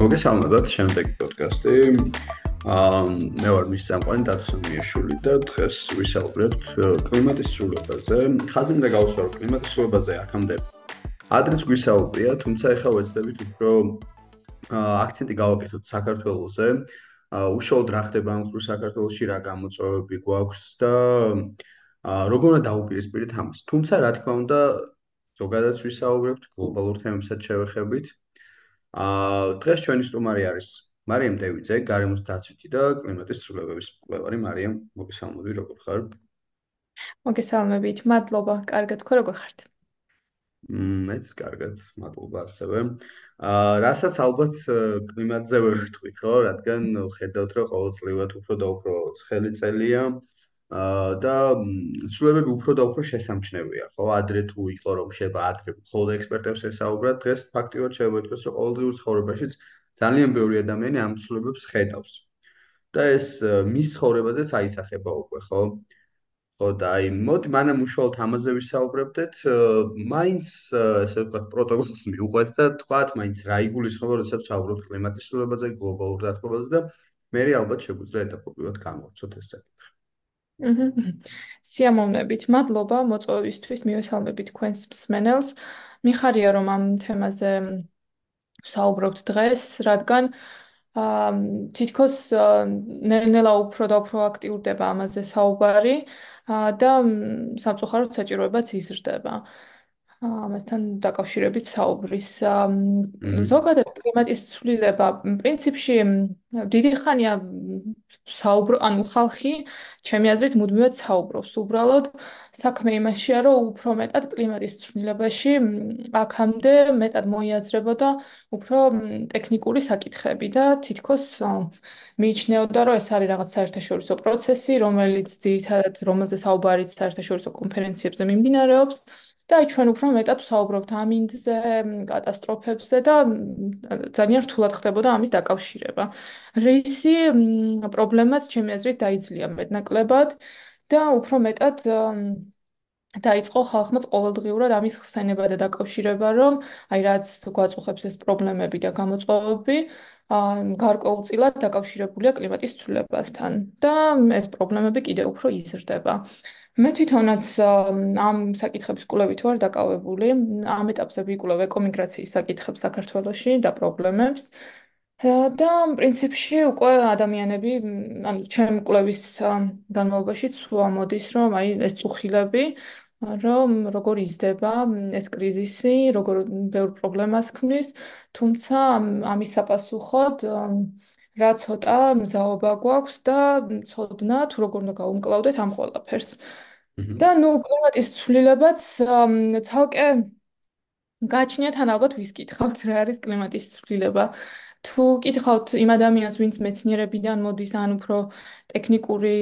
მოგესალმებით შემდეგი პოდკასტი. აა მე ვარ მის სამყარო დათოსამიაშვილი და დღეს ვისაუბრებთ კლიმატის ცვლილებაზე. ხაზი მინდა გავუსვარო კლიმატის ცვლილებაზე აქამდე. ადრეს გვისაუბრია, თუმცა ახლა ვეცდებით უფრო აქცენტი გავაკეთოთ საქართველოსზე. უშუალოდ რა ხდება ამ ხრივ საქართველოსში, რა გამოწვევები გვაქვს და როგორ უნდა დაუპირისპირდეთ ამას. თუმცა რა თქმა უნდა, ზოგადად ვისაუბრებთ გლობალურ თემებსაც შევეხებით. აა დღეს ჩვენი სტუმარი არის მარიამ დევიძე, გარემოს დაცვითი და კლიმატის ცვლილებების მკვლევარი. მარიამ, მოგესალმები, როგორ ხარ? მოგესალმებით, მადლობა. კარგად ხო, როგორ ხართ? მეც კარგად, მადლობა ასევე. აა რასაც ალბათ კლიმატზე ვერ ვიტყვით, ხო, რადგან ხედავთ, რომ ყოველწლიურად უფრო და უფრო ცხელი წელია. და ცვლილებები უფრო და უფრო შესამჩნევია, ხო? ადრე თუ იყო რომ შეება ადრე მხოლოდ ექსპერტებს ესაუბრა, დღეს ფაქტიურად ითქვას, რომ ყოველდღიურ ცხოვრებაშიც ძალიან ბევრი ადამიანი ამ ცვლილებებს ხედავს. და ეს მის ცხოვრებაზეც აისახება უკვე, ხო? ხო და აი, მოდი მანამ უშუალოდ ამაზე ვისაუბრებდეთ. მაინც ესე ვთქვათ, პროტოკოლს მიუყვეთ და თქვათ, მაინც რა იგულისხმება, როდესაც ვსაუბრობთ კლიმატის ცვლილებაზე, გლობალურ დათბობაზე და მე ალბათ შეგვიძლია ეტაპობრივად გამოვცოთ ეს საკითხი. სიამოვნებით. მადლობა მოწვევისთვის. მივესალმები თქვენს მსმენელს. მიხარია რომ ამ თემაზე საუბრობთ დღეს, რადგან აა თითქოს ნელა უფრო და უფრო აქტიურდება ამაზე საუბარი და სამწუხაროდ საჭიროებაც იზრდება. ამასთან დაკავშირებით საუბრის ზოგადად კლიმატის ცვლილება პრინციპში დიდი ხანია საუბრო ანუ ხალხი ჩემი აზრით მუდმივად საუბრობს. უბრალოდ საქმე იმაშია რომ უფრო მეტად კლიმატის ცვლილებაში აქამდე მეტად მოიაზრებოდა უფრო ტექნიკური საკითხები და თითქოს მიიჩნეოდა რომ ეს არის რაღაც საერთაშორისო პროცესი რომელიც ძირითადად რომელზე საუბარიც საერთაშორისო კონფერენციებზე მიმდინარეობს და აი ჩვენ უფრო მეტად ვსაუბრობთ ამინდზე, კატასტროფებზე და ძალიან რთულად ხდებოდა ამის დაკავშირება. რისი პრობლემაც ჩემი აზრით დაიძლია მეტნაკლებად და უფრო მეტად დაიწყო ხალხმაც ყოველდღიურად ამის ხსენება და დაკავშირება, რომ აი რაც გვაწუხებს ეს პრობლემები და გამოწვევები, გარკვეულწილად დაკავშირებულია კლიმატის ცვლილებასთან და ეს პრობლემები კიდევ უფრო იზრდება. მე თვითონაც ამ საკითხების კვლევით ვარ დაკავებული. ამ ეტაპზე ვიკვლევ ეკომიგრაციის საკითხებს საქართველოში და პრობლემებს. და პრინციპში უკვე ადამიანები, ანუ ჩემ კვლევის განმავლობაში ცვამოდის, რომ აი ეს წუხილები რომ როგორ იზრდება ეს კრიზისი, როგორ ბევრ პრობლემას ქმნის, თუმცა ამის საპასუხოდ რა ცოტა მზაობა გვაქვს და ცოდნა თუ როგორ უნდა გაუმკლავდეთ ამ ყველაფერს. და ნუ კლიმატის ცვლილებაც ცალკე გაჩნიათ ან ალბათ ვისკითხავთ რა არის კლიმატის ცვლილება. თუ კითხავთ იმ ადამიანს, ვინც მეცნიერებიდან მოდის, ან უფრო ტექნიკური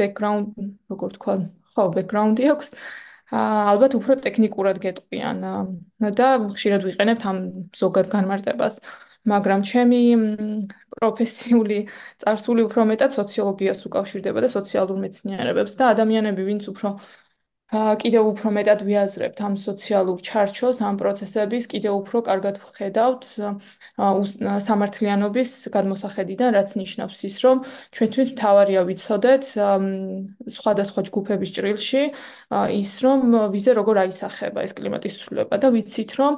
ბექგრაუნდ, როგორ თქვა, ხო, ბექგრაუნდი აქვს, ალბათ უფრო ტექნიკურად გეტყვიან და ხშირად ვიყენებთ ამ ზოგად განმარტებას. მაგრამ ჩემი პროფესიული წარსული უფრო მეტად სოციოლოგიას უკავშირდება და სოციალურ მეცნიერებებს და ადამიანები ვინც უფრო კიდევ უფრო მეტად ვიაზრებთ ამ სოციალურ ჩარჩოს, ამ პროცესების, კიდევ უფრო კარგად ვხედავთ სამართლიანობის გადმოსახედიდან, რაც ნიშნავს ის, რომ ჩვენთვის მთავარია ვიცოდეთ სხვადასხვა ჯგუფების ჭრილში ის, რომ ვიზე როგორ აისახება ეს კლიმატის ცვლილება და ვიცით, რომ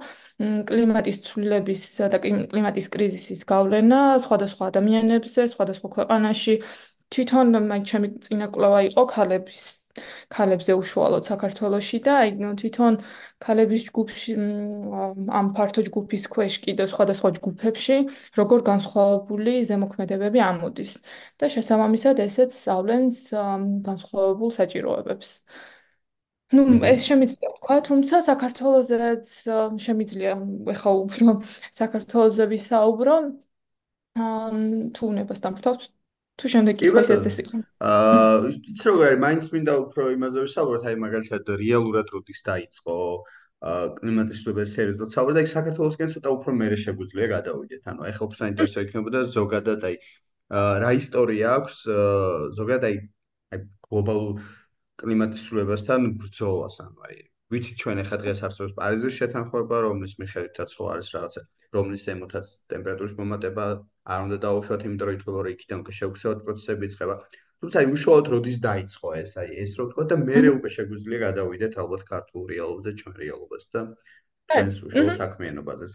კლიმატის ცვლილების და კლიმატის კრიზისის გავლენა სხვადასხვა ადამიანებზე, სხვადასხვა ქვეყანაში თვითონ მაგ ჩემი წინა კვლევა იყო ქალების ქალებზე უშუალოდ საქართველოსში და აი თვითონ ქალების ჯგუფში ამ ფართო ჯგუფის ქვეშ კიდე სხვადასხვა ჯგუფებში როგორ განსხვავებული ზემოქმედებები ამოდის და შესაბამისად ესეც სწავლენს განსხვავებულ საჭიროებებს. ну ეს შემიძლია თქვა თუმცა საქართველოსზეც შემიძლია ეხა უფრო საქართველოსზე ვისაუბრო თუ უნებას დამთავრდეთ თუ შემდეგ კითხვის ეს იყო. აა იცი როგორ არის, მაინც მინდა უფრო იმაზე ვისაუბროთ, აი მაგალითად რეალურად როდის დაიწყო აა კლიმატის ცვლილების სერიოზ როცა საუბრობთ, აი საქართველოსკენ ცოტა უფრო მეરે შეგვიძლია გადავიდეთ. ანუ აი ხო საინტერესო იქნებოდა ზოგადად აი რა ისტორია აქვს ზოგადად აი აი გლობალურ კლიმატის ცვლილებასთან ბრძოლას, ანუ აი ვიცით ჩვენ ახლა დღეს არსებობს პარიზის შეთანხმება, რომლის მიხედვითაც ხო არის რაღაცა, რომლის ზემოთაც ტემპერატურის მომატება არ უნდა დაუშვათ, იმიტომ რომ ითქვა რომ იქიდან უკვე შეგვცევად პროცესები იწყება. თუმცა აი უშუალოდ როდის დაიწყო ეს, აი ეს რო თქვა და მე უკვე შეგვიძლია გადავიდეთ ალბათ ქართულ რეალობაზე, ჩვენ რეალობას და ჩვენს უშუალო საქმიანობაზეც.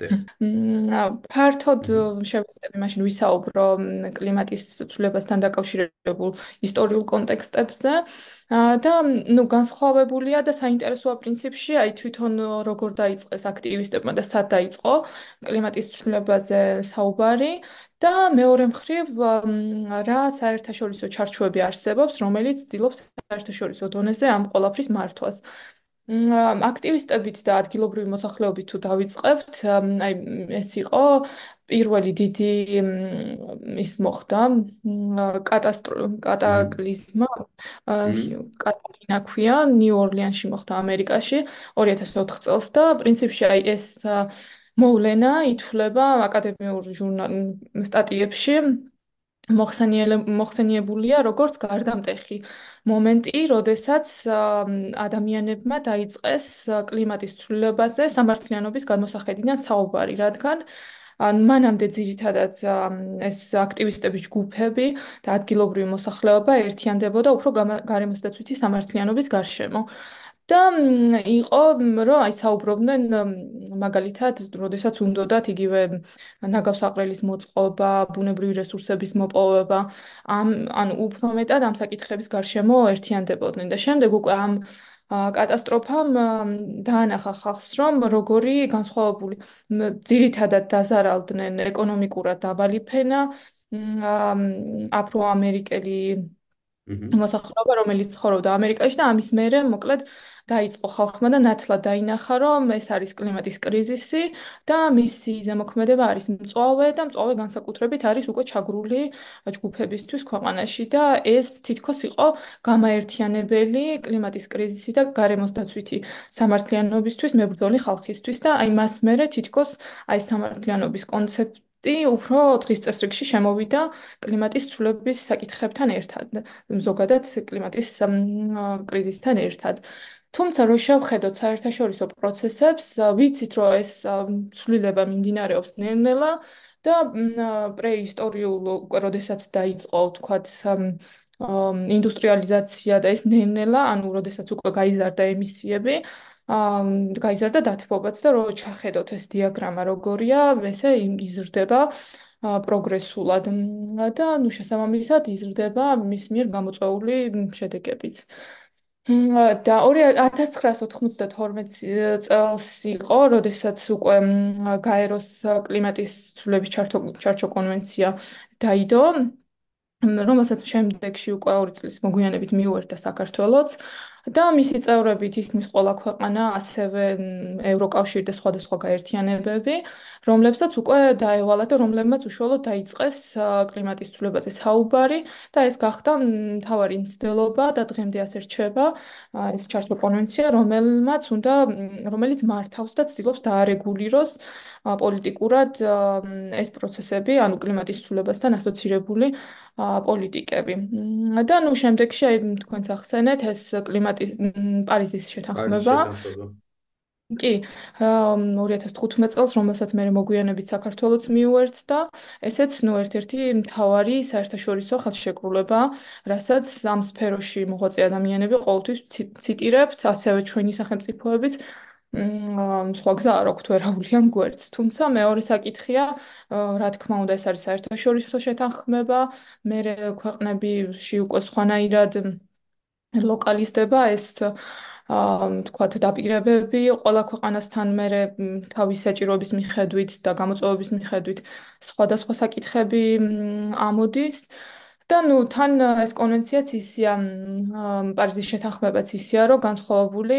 ფართოდ შევეცდები მაშინ ვისაუბრო კლიმატის ცვლილებასთან დაკავშირებულ ისტორიულ კონტექსტებზე. და ნუ განსხვავებულია და საინტერესოა პრინციპში აი თვითონ როგორ დაიწყეს აქტივისტებმა და სად დაიწყო კლიმატის ცვლილებაზე საუბარი. და მეორე მხრივ რა საერთაშორისო ჩარჩოები არსებობს რომელიც ცდილობს საერთაშორისო დონეზე ამ ყოლაფრის მართვას აქტივისტებით და ადგილობრივი მოსახლეობით თუ დავიწყებთ, აი ეს იყო პირველი დიდი ის მოხდა კატასტროფა კატარინა ქვია ნიუ-ორლიანში მოხდა ამერიკაში 2004 წელს და პრინციპში აი ეს მოვლენა ითვლება აკადემიურ ჟურნალ სტატიებში მოხსენიებულია როგორც გარდამტეხი მომენტი, როდესაც ადამიანებმა დაიწყეს კლიმატის ცვლილებაზე სამართლიანობის გადმოსახედიდან საუბარი, რადგან ან მანამდე ძირითადად ეს აქტივისტების ჯგუფები და ადგილობრივი მოსახლეობა ერთიანდებოდა უფრო გარემოსდაცვითი სამართლიანობის გარშემო. და იყო რომ აი საუბრობდნენ მაგალითად, როდესაც უნდათ იგივე ნაგავსაყრელის მოწყობა, ბუნებრივი რესურსების მოპოვება, ამ ანუ უფრო მეტად ამ საკითხების გარშემო ერთიანდებოდნენ და შემდეგ უკვე ამ კატასტროფამ დაანახა ხალხს, რომ როგორი განსხვავებული ძირითადად დაზარალდნენ ეკონომიკურად დაბალი ფენა, აფროამერიკელი მოსახლეობა, რომელიც ცხოვრობდა ამერიკაში და ამის მერე, მოკლედ, დაიწყო ხალხმა და ნათლად დაინახა, რომ ეს არის კლიმატის კრიზისი და მისი ზემოქმედება არის მწვავე და მწვავე განსაკუთრებით არის უკვე ჩაგრული ჯგუფებისთვის ქვეყანაში და ეს თითქოს იყო გამაერთიანებელი კლიმატის კრიზისი და გარემოს დაცვითი სამართლიანობისთვის მებრძოლი ხალხისთვის და აი მას მერე თითქოს აი სამართლიანობის კონცეფცია ტი უფრო დღის წესრიგში შემოვიდა კლიმატის ცვლილების საკითხებთან ერთად, ზოგადად კლიმატის კრიზისთან ერთად. თუმცა რო შევხედოთ საერთაშორისო პროცესებს, ვიცით რომ ეს ცვლილება მიმდინარეობს ნელ-ნელა და პრეისტორიულ როდესაც დაიწყო, თქვათ, ინდუსტრიალიზაცია და ეს ნელ-ნელა, ანუ როდესაც უკვე გაიზარდა ემისიები, გაიზარდა დათბობაც და რო ჩახედოთ ეს დიაგრამა როგორია, ესე იზრდება პროგრესულად და ნუ შესაბამისად იზრდება მის მიერ გამოწვეული შედეგებიც. და 1992 წელს იყო, როდესაც უკვე გაეროს კლიმატის ცვლილების ჩარჩო კონვენცია დაიდო რომელსაც შემდეგში უკვე ორი წლის მოგვიანებით მიუერთა საქართველოს და მისი წევრები თითქმის ყველა ქვეყანა, ასევე ევროკავშირი და სხვადასხვა გაერთიანებები, რომლებსაც უკვე დაევალა და რომლებმაც უშუალოდ დაიწყეს კლიმატის ცვლილებაზე საუბარი და ეს გახდა მთავარი მცდელობა და დღემდე ასე რჩება ეს ჩარჩო კონვენცია, რომელმაც უნდა რომელიც მართავს და ცდილობს დაარეგულიროს პოლიტიკურად ეს პროცესები, ანუ კლიმატის ცვლილებასთან ასოცირებული პოლიტიკები. და ნუ შემდეგში აი თქვენც ახსენეთ ეს კლიმატის პარიზის შეთანხმება. კი, 2015 წელს, რომელსაც მე მოგვიანებით საქართველოს მიუერთდა, ესეც ნუ ერთ-ერთი მთავარი საერთაშორისო ხელშეკრულება, რასაც ამ სფეროში მოღვაწე ადამიანები ყოველთვის ციტირებთ, ასევე ჩვენი სახელმწიფოებიც სხვა გზა არ აქვს ვერაულიან გვერდს. თუმცა მეორე საკითხია, რა თქმა უნდა, ეს არის საერთაშორისო შეთანხმება, მე ქვეყნებიში უკვე სხვანაირად ლოკალიზდება ეს აა თქვათ დაპირებები ყველა ქვეყანასთან მე თავის საჭიროების მიხედვით და გამოწვევების მიხედვით სხვადასხვა საკითხები ამოდის. და ნუ თან ეს კონვენციაც ისია პარიზის შეთანხმებაც ისია რომ განსხვავებული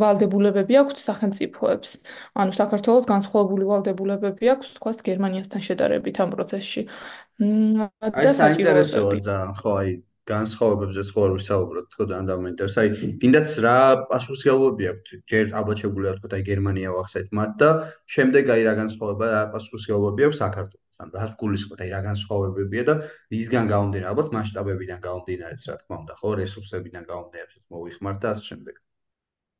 ვალდებულებები აქვს სახელმწიფოებს. ანუ საქართველოს განსხვავებული ვალდებულებები აქვს თქვათ გერმანიასთან შედარებით ამ პროცესში. და საინტერესოა ძალიან ხო აი განსხვავებებზე სხვა რო ვისაუბროთ თქო ძალიან დამაინტერესა აი კიდაც რა პასუხისგებლობები აქვს ჯერ ალბათ შეგვიძლია თქვა აი გერმანია ვახსენეთ მათ და შემდეგ აი რა განსხვავება რა პასუხისგებლობები აქვს საქართველოს? ან რას გულისხმობთ, აი რა განსხვავებებია და ისგან გამომდინარე, ალბათ მასშტაბებიდან გამომდინარეც რა თქმა უნდა, ხო, რესურსებიდან გამომდინარეც მოვიხმართ და ასე შემდეგ.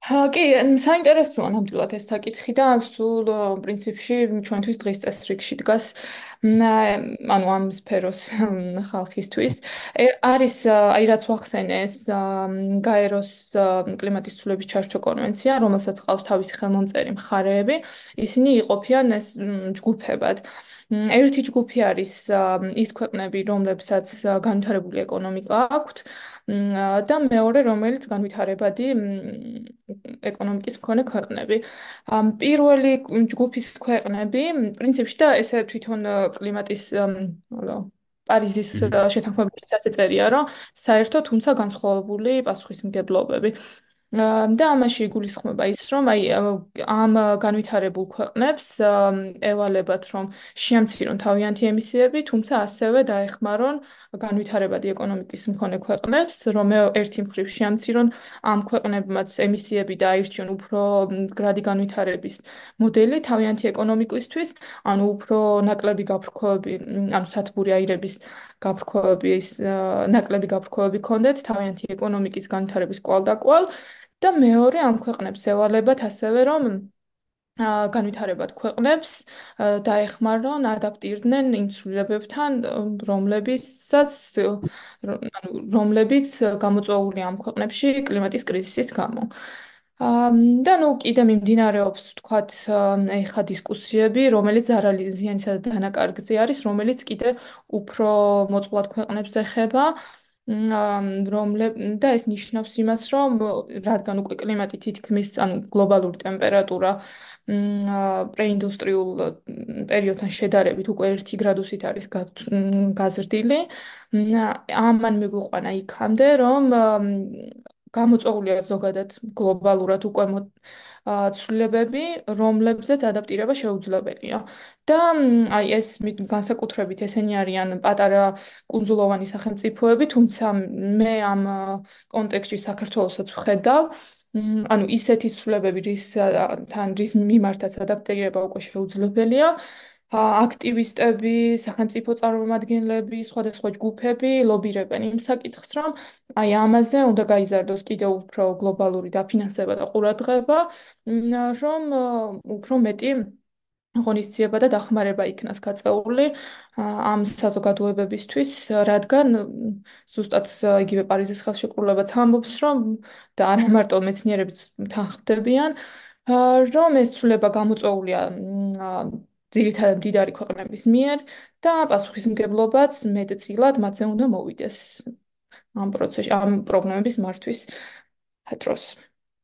კი, საინტერესოა ნამდვილად ეს საკითხი და სულ პრინციპში ჩვენთვის დღის წესრიგში დგას ანუ ამ სფეროს ხალხისთვის არის აი რაც ვახსენეს გაეროს კლიმატის ცვლილების ჩარჩო კონვენცია, რომელსაც ყავს თავისი ხელმომწერი მხარეები, ისინი იყოფიან ეს ჯგუფებად. ერთი ჯგუფი არის ის ქვეყნები, რომლებსაც განვითარებული ეკონომიკა აქვთ და მეორე, რომელიც განვითარებადი ეკონომიკის მქონე ქვეყნები. პირველი ჯგუფის ქვეყნები, პრინციპში და ესე თვითონ კლიმატის პარიზის შეთანხმებაშიც ასე წერია, რომ საერთო თუმცა განსხვავებული პასუხისმგებლობები. და ამაში იგულისხმება ის, რომ აი ამ განვითარებულ ქვეყნებს ევალებათ, რომ შეამცირონ თავიანთი ემისიები, თუმცა ასევე დაეხმარონ განვითარებადი ეკონომიკის მქონე ქვეყნებს, რომ ერთი მხრივ შეამცირონ ამ ქვეყნებმაც ემისიები და აირჩიონ უფრო გრადი განვითარების მოდელი თავიანთი ეკონომიკისთვის, ანუ უფრო ნაკლები გაფრქვევები, ანუ სათბური აირების გაფრქვევების ნაკლები გაფრქვევები ქონდეთ თავიანთი ეკონომიკის განვითარების კვალ და მეორე ამ ქვეყნებს ევალებათ ასევე რომ განვითარებად ქვეყნებს დაეხმარონ ადაპტირდნენ იმ ცვლილებებთან, რომლებიცაც ანუ რომლებიც გამოწვეული ამ ქვეყნებში კლიმატის კრიზისის გამო. და ნუ კიდე მიმდინარეობს თქვათ ეხა დისკუსიები, რომელიც არალიზიანისა და დანაკარგზე არის, რომელიც კიდე უფრო მოწყვლად ქვეყნებს ეხება. რომლებ და ეს ნიშნავს იმას, რომ რადგან უკვე კლიმატი თითქმის ანუ გლობალური ტემპერატურა პრეინდუსტრიულ პერიოდთან შედარებით უკვე 1 გრადუსით არის გაზრდილი. ამან მიგვიყვანა იქამდე, რომ გამოწვეულია ზოგადად გლობალურად უკვე ცვლილებები, რომლებზეც ადაპტირება შეუძლებელია. და აი ეს განსაკუთრებით ესენი არიან პატარა კუნძულოვანი სახელმწიფოები, თუმცა მე ამ კონტექსტში საქართველოსაც ვხედავ. ანუ ისეთი ცვლილებები, რის თან რის მიმართაც ადაპტირება უკვე შეუძლებელია. აქტივისტები, სახელმწიფო წარმომადგენლები, სხვადასხვა ჯგუფები ლობირებენ იმ საკითხს, რომ აი ამაზე უნდა გაიზარდოს კიდევ უფრო გლობალური დაფინანსება და ყურადღება, რომ უფრო მეტი ღონისძიება და დახმარება იქნას გაწეული ამ საზოგადოებებისთვის, რადგან ზუსტად იგივე პარიზის ხელშეკრულებაც ამბობს, რომ და არა მარტო მეცნიერებიც თანხმდებიან, რომ ეს ცვლილება გამოწვეულია ძირითადად მდიდარი ქვეყნების მიერ და პასუხისმგებლობაც მეტწილად მათზე უნდა მოვიდეს ამ პროცესში, ამ პრობლემების მართვის დროს.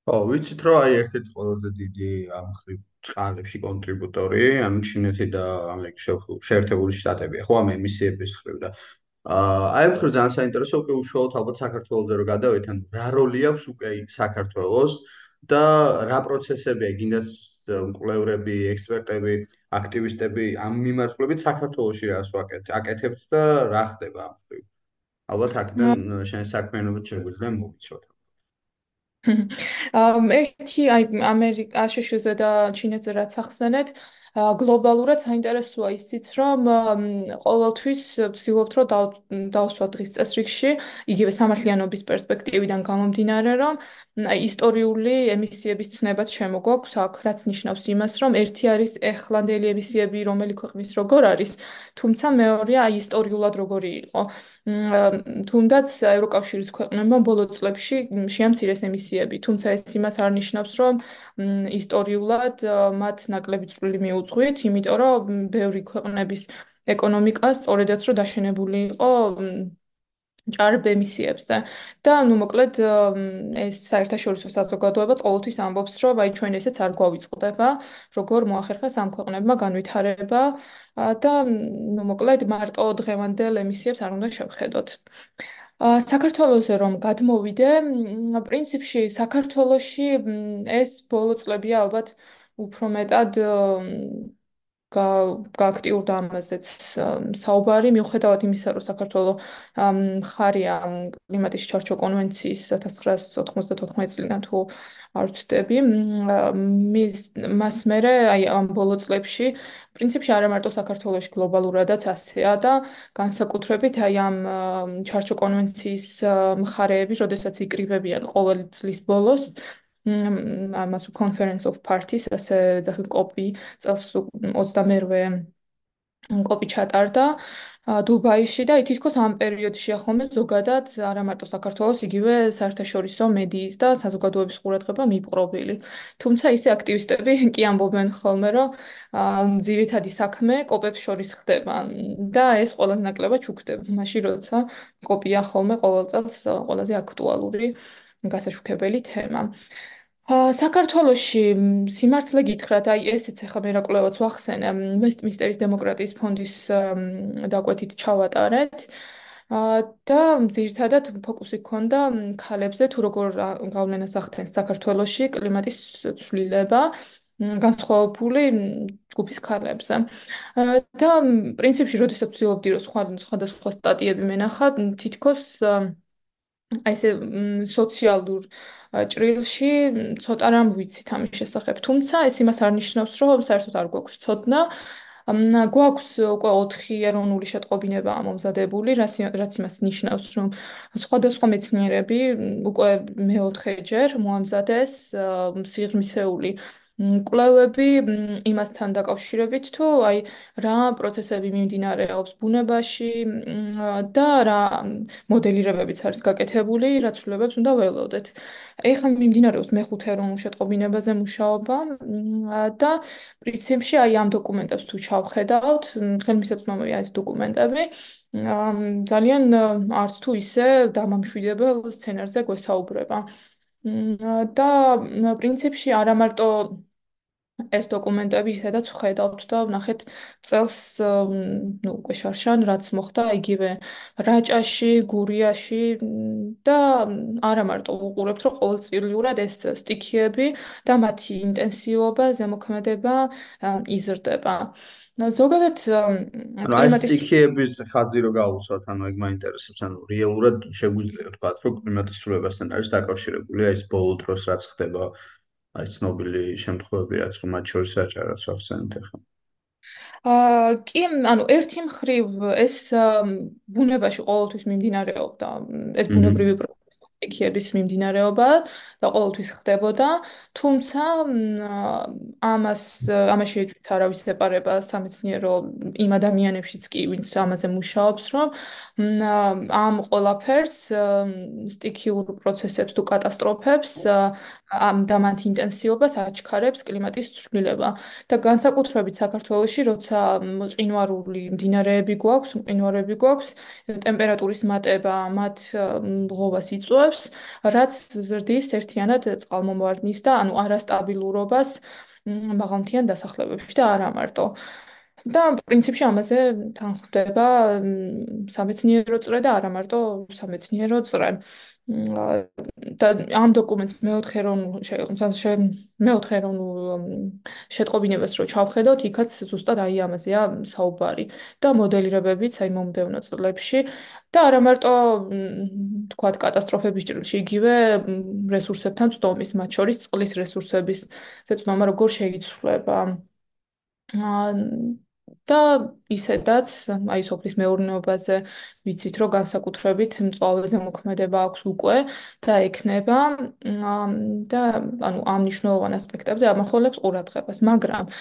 ხო, ვიცით რომ აი ერთ-ერთი ყველაზე დიდი ამ ხრივ წყალებში კონტრიბუტორი, ანუ ჩინეთი და ამერიკის შეერთებული შტატებია, ხო, ამ ემისიების ხრივ და აი მხრივ ძალიან საინტერესო უკვე უშუალოდ ალბათ საქართველოსზე რო გადავით, ან რა როლი აქვს უკვე საქართველოს და რა პროცესებია, გინდას მკვლევრები, ექსპერტები, აქტივისტები ამ მიმართულებით საქართველოსში რას აკეთებთ და რა ხდება ამ მხრივ? ალბათ აქედან შენ საქმიანობით შეგვიძლია მოვიცოთ. ერთი აი ამერიკაში და ჩინეთზე რაც ახსენეთ, გლობალურად საინტერესოა ისიც, რომ ყოველთვის ვცდილობთ, რომ დავსვათ დღის წესრიგში, იგივე სამართლიანობის პერსპექტივიდან გამომდინარე, რომ ისტორიული ემისიების ცნებაც შემოგვაქვს აქ, რაც ნიშნავს იმას, რომ ერთი არის ეხლანდელი ემისიები, რომელი ქვეყნის როგორ არის, თუმცა მეორეა ისტორიულად როგორი იყო. თუნდაც ევროკავშირის ქვეყნებმა ბოლო წლებში შეამცირეს ემისიები, თუმცა ეს იმას არ ნიშნავს, რომ ისტორიულად მათ ნაკლები წვლილი მიუძღვით, იმიტომ რომ ბევრი ქვეყნების ეკონომიკა სწორედაც რომ დაშენებული იყო ჭარბ ემისიებზე და ნუ მოკლედ ეს საერთაშორისო საზოგადოება ყოველთვის ამბობს, რომ აი ჩვენ ესეც არ გვავიწყდება, როგორ მოახერხეს ამ ქვეყნებმა განვითარება და ნუ მოკლედ მარტო დღევანდელ ემისიებს არ უნდა შევხედოთ. საქართველოსზე რომ გადმოვიდე, პრინციპში საქართველოში ეს ბოლო წლებია ალბათ უფრო მეტად გააქტიურდა ამაზეც საუბარი, მიუხედავად იმისა, რომ საქართველოს მხარია კლიმატის ჩარჩო კონვენციის 1994 წლიდან თუ არ ვცდები, მის მას მერე აი ამ ბოლო წლებში პრინციპში არა მარტო საქართველოში გლობალურადაც ასეა და განსაკუთრებით აი ამ ჩარჩო კონვენციის მხარეები, როდესაც იკრიბებიან ყოველი წლის ბოლოს ამას conference of parties ასე ძახი კოპი წელს 28-ე კოპი ჩატარდა დუბაიში და თითქოს ამ პერიოდში ახლა ზოგადად არა მარტო საქართველოს იგივე საერთაშორისო მედიის და საზოგადოების ყურადღება მიპყრობილი. თუმცა ისე აქტივისტები კი ამბობენ ხოლმე, რომ ძირითადი საქმე კოპებს შორის ხდება და ეს ყველაზე ნაკლებად ჩუქდება. მაშინ როცა კოპია ხოლმე ყოველ წელს ყველაზე აქტუალური გასაშუქებელი თემა. საქართველოში სიმართლე გითხრათ, აი ესეც ახლა მერაკლებაც ვახსენე, ვესტმინსტერის დემოკრატიის ფონდის დაკვეთით ჩავატარეთ. და ძირითადად ფოკუსი ქონდა ქალებზე, თუ როგორ გავლენას ახდენს საქართველოში კლიმატის ცვლილება განსხვავებული ჯგუფის ქალებზე. და პრინციპში, როდესაც ვცდილობდი რომ სხვა სხვადასხვა სტატიები მენახა, თითქოს აი ესე სოციალურ ჭრილში ცოტა რამ ვიცით ამის შესახებ. თუმცა ეს იმას არ ნიშნავს, რომ საერთოდ არ გვაქვს ცოდნა. გვაქვს უკვე 4 ეროვნული შეტყობინება მომზადებული, რაც იმას ნიშნავს, რომ სხვადასხვა მეცნიერები უკვე მეოთხეჯერ მოამზადეს სიღრმისეული კვლევები იმასთან დაკავშირებით, თუ აი რა პროცესები მიმდინარეობს ბუნებაში და რა მოდელირებებიც არის გაკეთებული, რა ცვლილებებს უნდა ველოდეთ. ეხლა მიმდინარეობს მეხუთე ეროვნულ შეტყობინებაზე მუშაობა და პრინციპში აი ამ დოკუმენტებს თუ ჩავხედავთ, ხელმისაწვდომია ეს დოკუმენტები. ძალიან არც თუ ისე დამამშვიდებელ სცენარზე გვესაუბრება. და პრინციპში არა მარტო ეს დოკუმენტები ისედაც ხედავთ და ნახეთ წელს ნუ უკვე შარშან რაც მოხდა იგივე რაჭაში, გურიაში და არა მარტო უყურებთ რომ ყოველწლიურად ეს სტიქიები და მათი ინტენსივობა, ზემოქმედება იზრდება. ზოგადად კლიმატის სტიქიების ხაზი რო გავუსვათ, ანუ ეგ მაინტერესებს, ანუ რეალურად შეგვიძლია ვთქვათ, რომ კლიმატის ცვლილებასთან არის დაკავშირებული ეს ბოლო დროს რაც ხდება აი ცნობილი შემთხვევები რაც ხო მათ შორის აჭარას ვახსენეთ ახლა. აა კი ანუ ერთი მხრივ ეს ბუნებაში ყოველთვის მიმდინარეობდა ეს ბუნებრივი სტიქიების მიმდინარეობა და ყოველთვის ხდებოდა, თუმცა ამას ამაში ეჭვით არავის ეპარება სამეცნიერო იმ ადამიანებშიც კი, ვინც ამაზე მუშაობს, რომ ამ ყველაფერს სტიქიურ პროცესებს თუ კატასტროფებს ამ დამანთ ინტენსივობას აჩქარებს კლიმატის ცვლილება და განსაკუთრებით საქართველოში, როცა მყინვარული მდინარეები გვაქვს, მყინვარები გვაქვს, ტემპერატურის მატება მათ ღობას იწვევს რაც ზრდის ერთიანად წყალმომარდნის და ანუ არასტაბილურობას მაღალმთიან დასახლებებში და არა მარტო. და პრინციპში ამაზე თანხდება სამეცნიერო წრე და არა მარტო სამეცნიერო წრე. და ამ დოკუმენტს მეოთხეროვნულ მეოთხეროვნულ შეტყობინებას რო ჩავხედოთ, იქაც ზუსტად აი ამაზეა საუბარი და მოდელირებებიც აი მომდევნო წლებში და არა მარტო თქვათ კატასტროფების ჭრილში, იგივე რესურსებთან წდომის, მათ შორის წყლის რესურსების ზეწომა როგორ შეიცვლება. და ისედაც აი სოფლის მეურნეობაზე ვიცით რომ განსაკუთრებით მწვავეზე მოქმედება აქვს უკვე და ექნება და ანუ ამ მნიშვნელოვან ასპექტებზე ამახოლებს ყურადღებას მაგრამ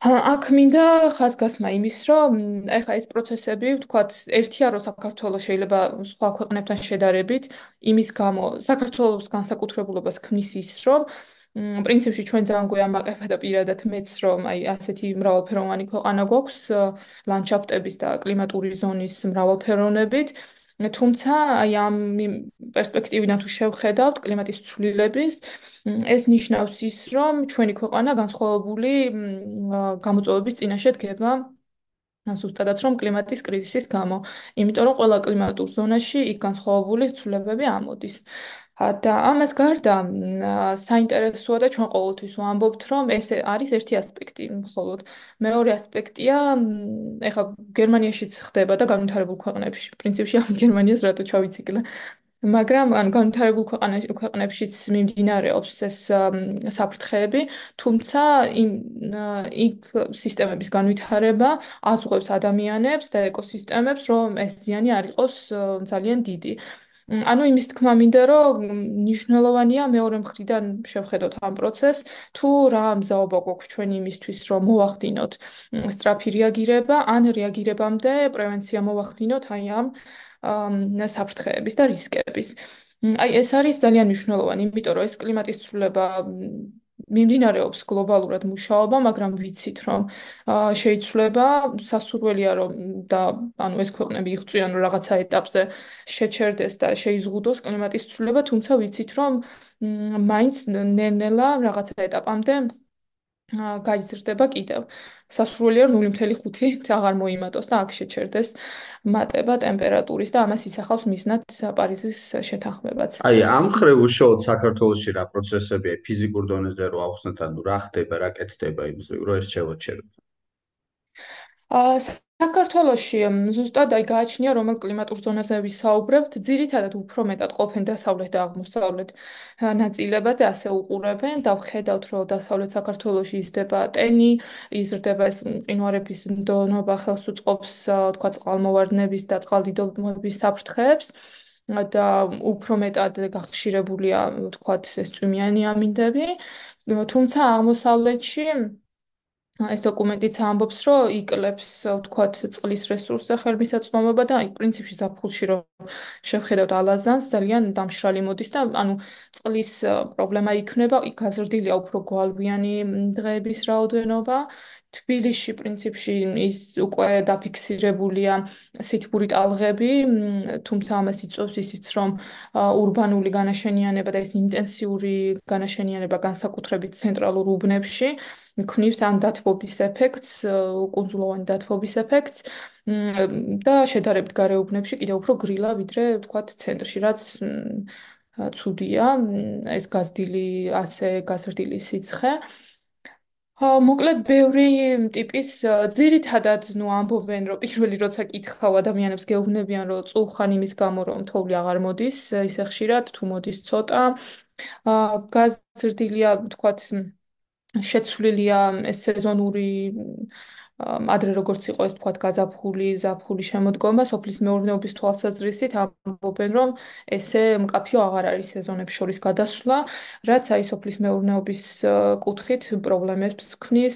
აქ მინდა ხაზგასმა იმის რომ ეხა ეს პროცესები ვთქვათ ერთია რომ საქართველოს შეიძლება სხვა ქვეყნებთან შედარებით იმის გამო საქართველოს განსაკუთრებულობას ქმნის ის რომ პრინციპში ჩვენ ძალიან გვეამაყება და პირადად მეც რომ აი ასეთი მრავალფეროვანი ქვეყანა გვაქვს ლანდშაფტების და კლიმატური ზონის მრავალფეროვნებით. თუმცა აი ამ პერსპექტივიდან თუ შევხედავთ კლიმატის ცვლილების ეს ნიშნავს ის რომ ჩვენი ქვეყანა განსხვავებული გამოწვევების წინაშე დგება ზუსტადაც რომ კლიმატის კრიზისის გამო. იმიტომ რომ ყველა კლიმატურ ზონაში იქ განსხვავებული ცვლილებები ამოდის. და ამას გარდა საინტერესოა და ჩვენ ყოველთვის ვამბობთ, რომ ეს არის ერთი ასპექტი, მხოლოდ. მეორე ასპექტია, ეხლა გერმანიაშიც ხდება და განვითარებულ ქვეყნებში, პრინციპში ამ გერმანიას რატო ჩავიციკლე. მაგრამ ან განვითარებულ ქვეყნებშიც მიმდინარეობს ეს საფრთხეები, თუმცა იმ იქ სისტემების განვითარება აზღებს ადამიანებს და ეკოსისტემებს, რომ ეს ზიანი არ იყოს ძალიან დიდი. ანუ იმის თქმა მინდა, რომ ნიშნულოვანია მეორე მხრიდან შევხედოთ ამ პროცესს, თუ რა მზაობა გვაქვს ჩვენ იმისთვის, რომ მოვახდინოთ სწრაფი რეაგირება, ან რეაგირებამდე პრევენცია მოვახდინოთ აი ამ საფრთხეების და რისკების. აი ეს არის ძალიან მნიშვნელოვანი, იმიტომ რომ ეს კლიმატის ცვლილება მიმდინარეობს გლობალურად მუშაობა, მაგრამ ვიცით, რომ შეიცვლება, სასურველია რომ და ანუ ეს ქვეყნები იღწვიან რომ რაღაცა ეტაპზე შეჩერდეს და შეიზღუდოს კლიმატის ცვლილება, თუმცა ვიცით, რომ მაინც ნელ-ნელა რაღაცა ეტაპამდე გაიზრდება კიდევ. სასურველია რომ 0.5-ით აღარ მოიმატოს და აქ შეჩერდეს მატება ტემპერატურის და ამას ისახავს მიზნად პარიზის შეთანხმებაც. აი, ამ ხრივ უშუალოდ საქართველოსში რა პროცესებია ფიზიკურ დონეზე რო ახსნათ, ანუ რა ხდება, რა კეთდება იმის, რომ ეს შევაჩეროთ. აა საქართველოში ზუსტად აი გააჩნია რომელ კლიმატურ ზონაზე ვისაუბრებთ, ძირითადად უფრო მეტად ყოფენ დასავლეთ და აღმოსავლეთ ნაწილებად და ასე უყურებენ და ვხედავთ რომ დასავლეთ საქართველოში იზრდება ტენი, იზრდება ეს მყინვარების დონობა ხელს უწყობს თქვა წყალმოვარდნების და წყალდიდობის საფრთხეებს და უფრო მეტად გახშირებულია თქვა ეს წვიმიანი ამინდები. თუმცა აღმოსავლეთში ეს დოკუმენტიც ამბობს, რომ იკლებს, ვთქვათ, წყლის რესურსზე ხელმისაწვდომობა და აი პრინციპში დაფხულში რომ შევხედავთ ალაზანს, ძალიან დამშრალი მოდის და ანუ წყლის პრობლემა იქნება, გაზრდილია უფრო გვალვიანი დღეების რაოდენობა. თბილისში პრინციპში ის უკვე დაფიქსირებულია სითბური ტალღები, თუმცა ამას იწვევს ისიც, რომ урბანული განაშენიანება და ეს ინტენსიური განაშენიანება განსაკუთრებით ცენტრალურ უბნებში მქნივს ამ დათბობის ეფექტს, კუნძულოვანი დათბობის ეფექტს და შედარებით გარეუბნებში კიდევ უფრო გრილა ვიდრე ვთქვათ ცენტრში, რაც ცუდია, ეს გაზრდილი ასე გაზრდილი სიცხე. მოკლედ ბევრი ტიპის ძირითადად ნუ ამბობენ რომ პირველი როცა კითხავ ადამიანებს გეუბნებიან რომ წულხან იმის გამო რომ თოვლი აღარ მოდის ისე ხშირად თუ მოდის ცოტა. გაზრდილია თქვათ შეცვლილია ეს სეზონური ადრე როგორც იყო ეს თქვა გაზაფხული, ზაფხული შემოდგომა სოფლის მეურნეობის თვალსაზრისით ამბობენ რომ ესე მკაფიო აღარ არის სეზონებს შორის გადასვლა, რაც აი სოფლის მეურნეობის კუთხით პრობლემებს ქმნის.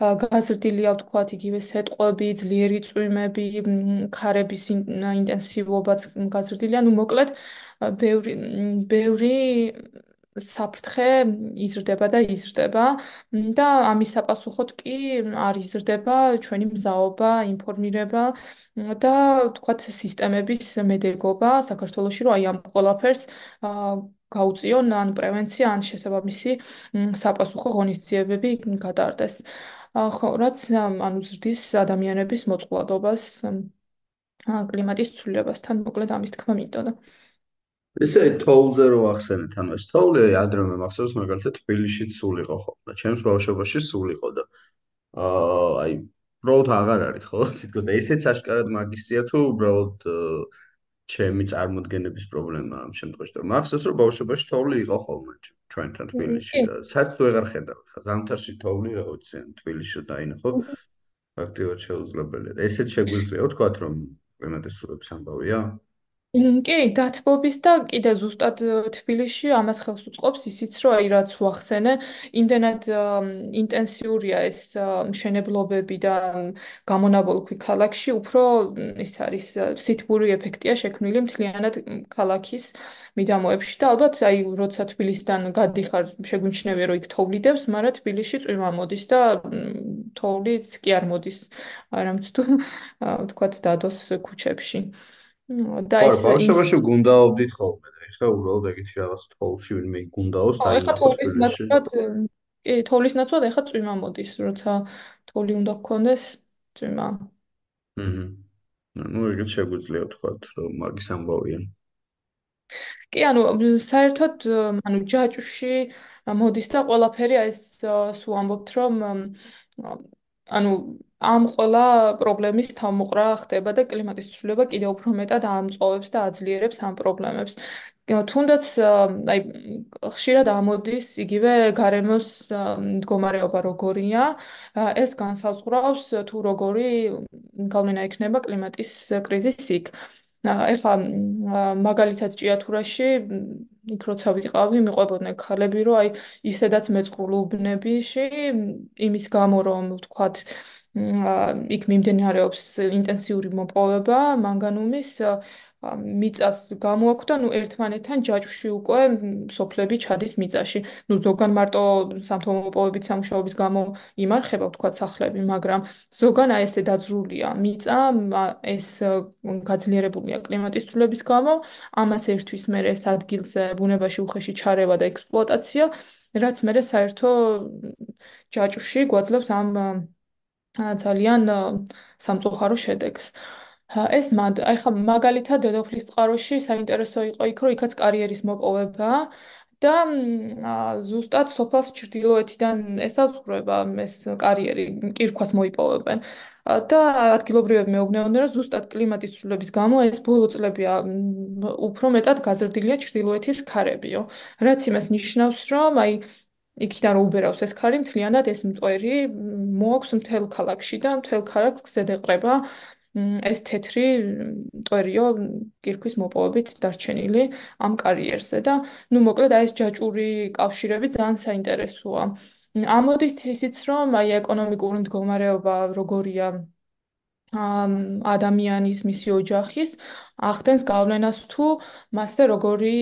გაზრდილია თქვა იგივე სეტყვები, ძლიერი წვიმები, ქარების ინტენსივობაც გაზრდილია, ну მოკლედ ბევრი ბევრი საფრთხე იზრდება და იზრდება და ამის საპასუხოდ კი არ იზრდება ჩვენი მზაობა, ინფორმირება და თქვათ სისტემების მედეგობა საქართველოში რომ აი ამ ყველაფერს გაუწიონ ან პრევენცია ან შესაბამისი საპასუხო ღონისძიებები გადაარდეს. ხო, რაც ანუ ზრდის ადამიანების მოწყვლადობას კლიმატის ცვლილებასთან მოკლედ ამის თქმა მინდოდა. ესე თოულზე რო ახსენეთ, ანუ ეს თოული ადრე მე მახსოვს მაგალითად თბილისში სულიყო ხოლმე. ჩემს ბავშვობაში სულიყო და აა აი უბრალოდ აღარ არის ხო? თითქოს და ესეც აშკარად მაგისია თუ უბრალოდ ჩემი წარმოდგენების პრობლემაა ამ შემთხვევაში. და მახსოვს რომ ბავშვობაში თოული იყო ხოლმე ჩვენთან თბილისში და საერთოდ ვეღარ ხედავ. ზამთარში თოული რა ვიცი, თბილისში დაინახო. ფაქტიურად შეუძლებელია. ესეც შეგვიძლია ვთქვათ რომ კლიმატის ცვლილების ამბავია? კი, დათბობის და კიდე ზუსტად თბილისში ამას ხელს უწყობს ისიც, რომ აი რაც ვახსენე, იმდენად ინტენსიურია ეს მშენებლობები და გამონაბოლქვი ქალაქში, უფრო ის არის სითბური ეფექტია შექმნილი მთლიანად ქალაქის მიდამოებში და ალბათ აი როცა თბილისიდან გადიხარ, შეგვიჩნევია რომ იქ თოვლიდებს, მაგრამ თბილისში წვიმა მოდის და თოვლიც კი არ მოდის, არამედ თუ ვთქვათ დადოს ქუჩებში. და ეს ბავშვობაში გუნდაობდით ხოლმე და ეხლა უბრალოდ ეგეთი რაღაც თოვლში ვინმე გუნდაოს და ეხლა თოვლის ნაცვლად კი თოვლის ნაცვლად ეხლა წვიმა მოდის როცა თოვლი უნდა გქონდეს წვიმა ну ეგეთ შეგვიძლია ვთქვა რომ მაგის ამბავია კი, ანუ საერთოდ ანუ ჯაჭვში მოდის და ყველაფერი ეს სულ ამბობთ რომ ანუ ამ ყველა პრობლემის თავმოყრა ხდება და კლიმატის ცვლილება კიდევ უფრო მეტად ამწოვებს და აძლიერებს ამ პრობლემებს. თუნდაც აი ხშირად ამოდის იგივე გარემოს მდგომარეობა როგორია, ეს განსაზღვრავს თუ როგორი გავლენა ექნება კლიმატის კრიზისი იქ. ეხლა მაგალითად ჭიათურაში იქ როცა ვიყავი, მიყვებოდნენ ქალები, რომ აი ისედაც მეწყლუბნებიში იმის გამო რომ ვთქვათ იქ მიმდინარეობს ინტენსიური მოპოვება მანგანუმის მიწას გამოაქვს და ნუ ერთმანეთთან ჯაჭვში უკვე სოფლები ჩადის მიწაში. ნუ ზოგან მარტო სამთომოპოვებით სამუშაობის გამო იმარხება თქვა სახლები, მაგრამ ზოგან აი ესე დაძრულია მიწა, ეს გაძლიერებულია კლიმატის ცვლილების გამო, ამას ერთვის მე ეს ადგილზე ბუნებაში უხეში ჩარევა და ექსპლუატაცია, რაც მე საერთო ჯაჭვში გვაძლევს ამ ძალიან სამწუხარო შედეგს. ეს მად აი ხა მაგალითად დედოფლის წყაროში საინტერესო იყო იქ რომ იქაც კარიერის მოპოვება და ზუსტად სოფელს ჩრდილოეთიდან ესაზღვრება ეს კარიერი კირქვას მოიპოვებენ და ადგილობრივები მეუბნეოდნენ რომ ზუსტად კლიმატის ცვლილების გამო ეს ბოლო წლებია უფრო მეტად გაზრდილია ჩრდილოეთის ქარებიო რაც იმას ნიშნავს რომ აი იქიდან რომ უბერავს ეს ქარი მთლიანად ეს მტვერი მოაქვს მთელ ქალაქში და მთელ ქალაქს ზედეყრება ეს თეთრი მტვერიო კირქვის მოპოვებით დარჩენილი ამ კარიერზე და ნუ მოკლედ აი ეს ჯაჭური კავშირები ძალიან საინტერესოა. ამოდის ისიც რომ აი ეკონომიკური მდგომარეობა როგორია ადამიანის მისი ოჯახის ახდენს გავლენას თუ მასზე როგორი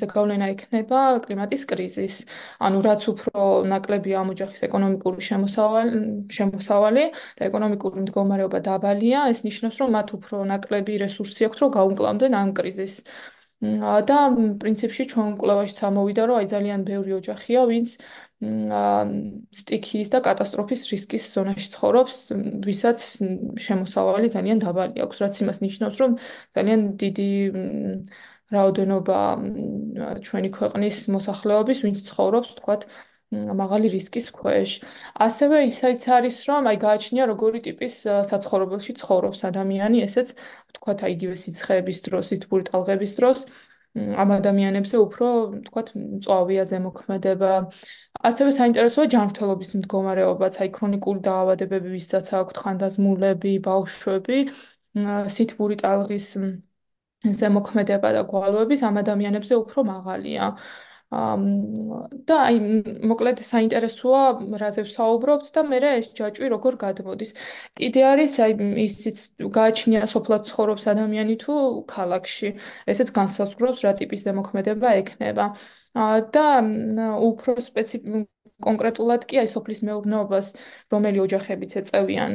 ზეგავლენა ექნება კლიმატის კრიზისს. ანუ რაც უფრო ნაკლებია ამ ოჯახის ეკონომიკური შემოსავალი, შემოსავალი და ეკონომიკური მდგომარეობა დაბალია, ეს ნიშნავს, რომ მათ უფრო ნაკლები რესურსი აქვთ, რომ გაუმკლავდნენ ამ კრიზისს. და პრინციპში ჩვენ კვლევაში ჩამოვიდა, რომ აი ძალიან ბევრი ოჯახია, ვინც სტიქიის და კატასტროფის რისკის ზონაში ცხოვრობს, ვისაც შემოსავალი ძალიან დაბალი აქვს, რაც იმას ნიშნავს, რომ ძალიან დიდი რაოდენობა ჩვენი ქვეყნის მოსახლეობის, ვინც ცხოვრობს, თქვათ, მაღალი რისკის ქვეშ. ასევე ისიც არის, რომ აი გააჩნია როგორი ტიპის საცხოვრებელში ცხოვრობს ადამიანი, ესეც თქვათ, აი იგივე სიცხეების დროს, სითბური ტალღების დროს ამ ადამიანებზე უფრო, თქვათ, მწვავეა ზემოქმედება. ასევე საინტერესოა ჯანმრთელობის მდგომარეობაც, აი ქრონიკული დაავადებები, ვისაც აქვთ ხანდაზმულები, ბავშვები, სითბური ტალღის ზემოქმედება და გვალვების ამ ადამიანებზე უფრო მაღალია. და აი მოკლედ საინტერესოა რაზე ვსაუბრობთ და მე ეს ჯაჭვი როგორ გადმოდის. კიდე არის აი ისიც გააჩნია სოფლად ცხოვრობს ადამიანი თუ ქალაქში. ესეც განსაზღვრავს რა ტიპის ზემოქმედება ექნება. და უფრო კონკრეტულად კი აი სოფლის მეურნეობას რომელი ოჯახებიც ეწევიან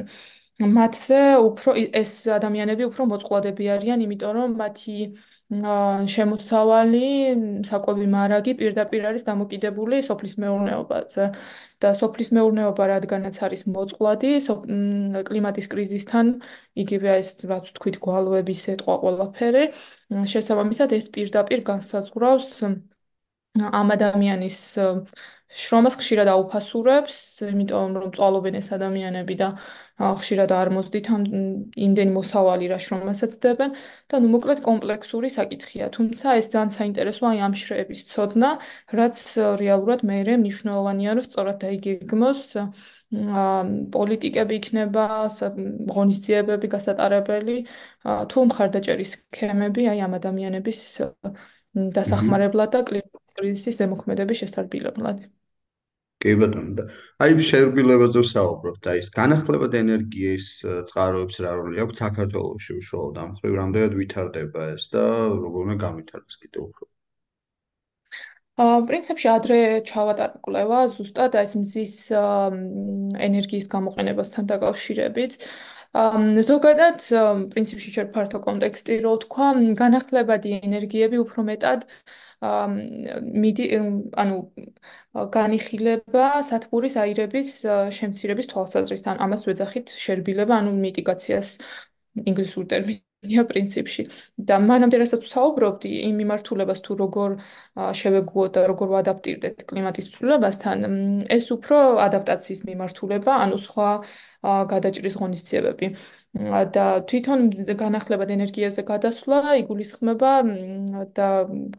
მათზე უფრო ეს ადამიანები უფრო მოწყვლადები არიან, იმიტომ რომ მათი შემოსავალი საკვები მარაგი პირდაპირ არის დამოკიდებული სოფლის მეურნეობაზე. და სოფლის მეურნეობა რადგანაც არის მოწყვლადი კლიმატის კრიზისთან იგივე ეს რაც თქვით გვალვების ეტყვა ყველაფერი. შესაბამისად ეს პირდაპირ განსაზღვრავს ამ ადამიანის შრომას ხშირად აუფასურებს, იმიტომ რომ წვალობენ ეს ადამიანები და ხშირად არ მოძდით ამ იმდენი მოსავალი რა შრომასაც დებენ და ნუ მოკლედ კომპლექსური საკითხია. თუმცა ეს ძალიან საინტერესოა აი ამ შრეების ცოდნა, რაც რეალურად მეერე მნიშვნელოვანია, რომ სწორად დაიგეგმოს პოლიტიკები იქნება, ღონისძიებები გასატარებელი, თუ მხარდაჭერის სქემები აი ამ ადამიანების დასახმარებლად და კლიმატის კრიზისის ზემოქმედების შესარბილებლად. კი ბატონო და აი შერბილებაზე ვსაუბრობთ და ის განახლებად ენერგიის წყაროებს რა როლი აქვს საქართველოსში უშუალოდ ამ ხრივ რამდენად ვითარდება ეს და როგორ უნდა გამითარდეს კიდევ უფრო? აა პრინციპში ადრე ჩავატარე კვლევა ზუსტად ეს მზის ენერგიის გამოყენებასთან დაკავშირებით ზოგადად პრინციპში შეიძლება ფართო კონტექსტი რო თქვა განახლებადი ენერგიები უფრო მეტად მიდი ანუ განიხილება სათბურის აირების შემცირების თვალსაზრისთან. ამას ვეძახით შერბილება ანუ მიტიგაციას ინგლისურ ტერმინით ია პრინციპში. და მანამდე რასაც ვსაუბრობდი იმ მიმართულებას თუ როგორ შევეგუოთ და როგორ ვადაპტირდეთ კლიმატის ცვლილებასთან ეს უფრო ადაპტაციის მიმართულება ანუ სხვა გადაჭრის ღონისძიებები. და თვითონ განახლებად ენერგიაზე გადასვლა იგულისხმება და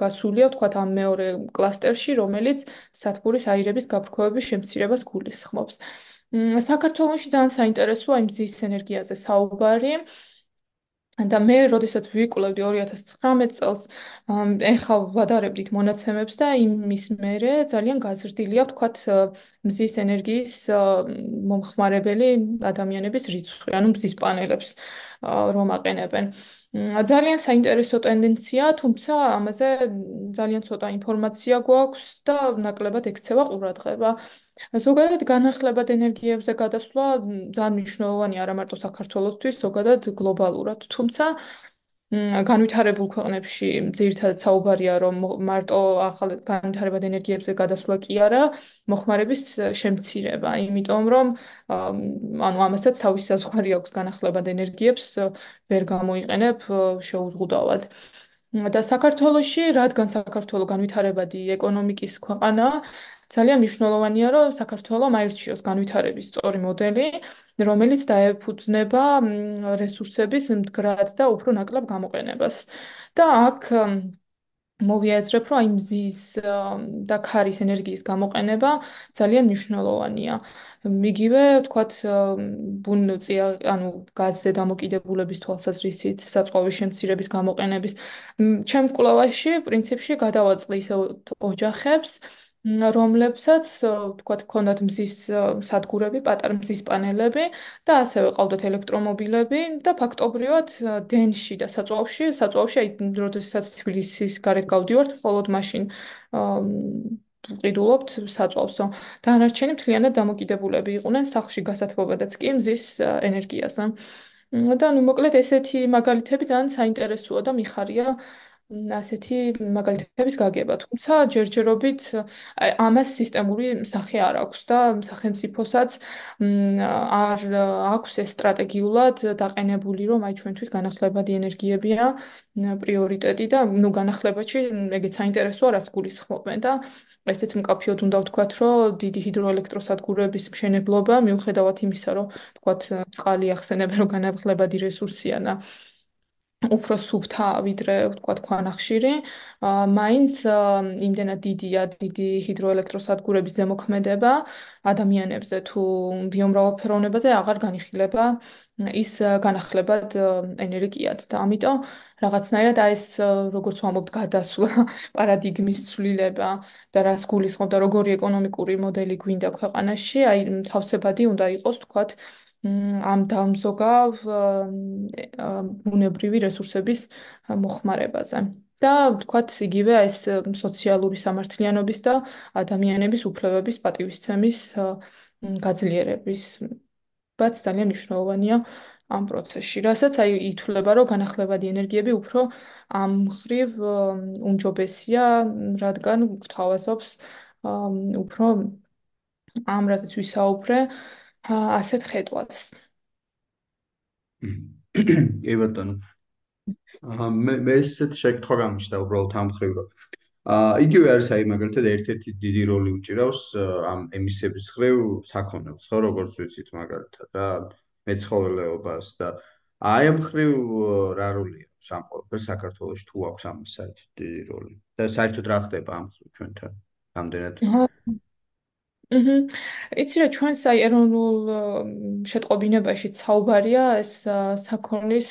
გასულია ვთქვათ ამ მეორე კლასტერში რომელიც სათბურის აირების გაფრქვევების შემცირებას გულისხმობს. საქართველოში ძალიან საინტერესოა იმ მზის ენერგიაზე საუბარი და მე როდესაც ვიკვლევდი 2019 წელს ეხა ვადარებდით მონაცემებს და იმის მერე ძალიან გაზრდილია ვთქვათ მზის ენერგიის მომხმარებელი ადამიანების რიცხვი ანუ მზის პანელებს რომ აყენებენ ძალიან საინტერესო ტენდენცია, თუმცა ამაზე ძალიან ცოტა ინფორმაცია გვაქვს და ნაკლებად ექცევა ყურადღება. ზოგადად განახლებად ენერგიებზე გადასვლა ძალიან მნიშვნელოვანია არა მარტო საქართველოსთვის, ზოგადად გლობალურად. თუმცა განვითარებულ ქვეყნებში ძირითადად საუბარია რომ მარტო ახალ განვითარებად ენერგიებზე გადასვლა კი არა, მოხმარების შემცირება, იმიტომ რომ ანუ ამასაც თავისი საზღვარი აქვს განახლებად ენერგიებს ვერ გამოიყენებ შეუზღუდავად. და საქართველოში, რადგან საქართველო განვითარებადი ეკონომიკის ქვეყანაა, ძალიან მნიშვნელოვანია, რომ საქართველოს აირჩიოს განვითარების სწორი მოდელი, რომელიც დაეფუძნება რესურსების მდგრად და უფრო ნაკლებ გამოყენებას. და აქ მოვიაზრებ, რომ აი მზის და ქარის ენერგიის გამოყენება ძალიან მნიშვნელოვანია. იგივე, ვთქვათ, ბუნწია, ანუ გაზზე დამოკიდებულების თვალსაზრისით, საწვავის შემცირების გამოყენების ჩემ კვლევაში პრინციპში გადავაწყდი ისე ოჯახებს, რომლებსაც თქვათ ქონდათ მზის სადგურები, პატარა მზის პანელები და ასევე ყავდათ ელექტრომობილები და ფაქტობრივად დენში და საწვავში, საწვავში აი როდესაც თბილისის გარეთ გავდივართ, მხოლოდ მაშინ ვყიდულობთ საწვავსო. დანარჩენი მთლიანად დამოკიდებულები იყვნენ სახლში გასათბობადაც კი მზის ენერგიაზე. და ნუ მოკლედ ესეთი მაგალითები ძალიან საინტერესოა და მიხარია ასეთი მაგალითების გაგება, თუმცა ჯერჯერობით ამას სისტემური სახე არ აქვს და სახელმწიფოსაც არ აქვს ეს სტრატეგიულად დაყენებული, რომ აი ჩვენთვის განახლებადი ენერგიებია პრიორიტეტი და ნუ განახლებაში ეგეც საინტერესოა, რაც გულისხმობენ და ესეც მკაფიოდ უნდა ვთქვათ, რომ დიდი ჰიდროელექტროსადგურების მშენებლობა მიუხედავად იმისა, რომ ვთქვათ წყალი ახსენებენ, რომ განახლებადი რესურსია და უფრო სუფთა ვიდრე ვთქვათ ქვანახშირი, მაინც იმდენად დიდია დიდი ჰიდროელექტროსადგურების ზემოქმედება. ადამიანებზე თუ ბიომრავალფეროვნებაზე აღარ განიხილება ის განახლებად ენერგიად. და ამიტომ რაღაცნაირად აი ეს როგორც ვამბობთ გადასვლა პარადიგმის ცვლილება და რას გულისხმობდა როგორი ეკონომიკური მოდელი გვინდა ქვეყანაში აი თავსებადი უნდა იყოს თქვათ ამ დამზოგავ ბუნებრივი რესურსების მოხმარებაზე. და თქვათ იგივე ეს სოციალური სამართლიანობის და ადამიანების უფლებების პატივისცემის გაძლიერების ბაც ძალიან მნიშვნელოვანია ამ პროცესში. რასაც აი ითვლება, რომ განახლებადი ენერგიები უფრო ამ ხრივ უმჯობესია, რადგან გვთავაზობს უფრო ამ რაზეც ვისაუბრე, ასეთ ხედვას. კი ბატონო. აა მე მე ესეთ შეკითხვა გამიშდა უბრალოდ ამ ხრივ რომ აა იგივე არის აი მაგალითად ერთ-ერთი დიდი როლი უჭირავს ამ ემისიების ხრივ საქონელს, ხო, როგორც ვიცით მაგალითად რა მეცხოველეობას და აი ამ ხრივ რა როლია სამ ყოველფერ საქართველოს თუ აქვს ამ საერთოდ დიდი როლი. და საერთოდ რა ხდება ამ ხრივ ჩვენთან? რამდენად აჰა. იცი რა ჩვენს აი ეროვნულ შეტყობინებაში საუბარია ეს საქონლის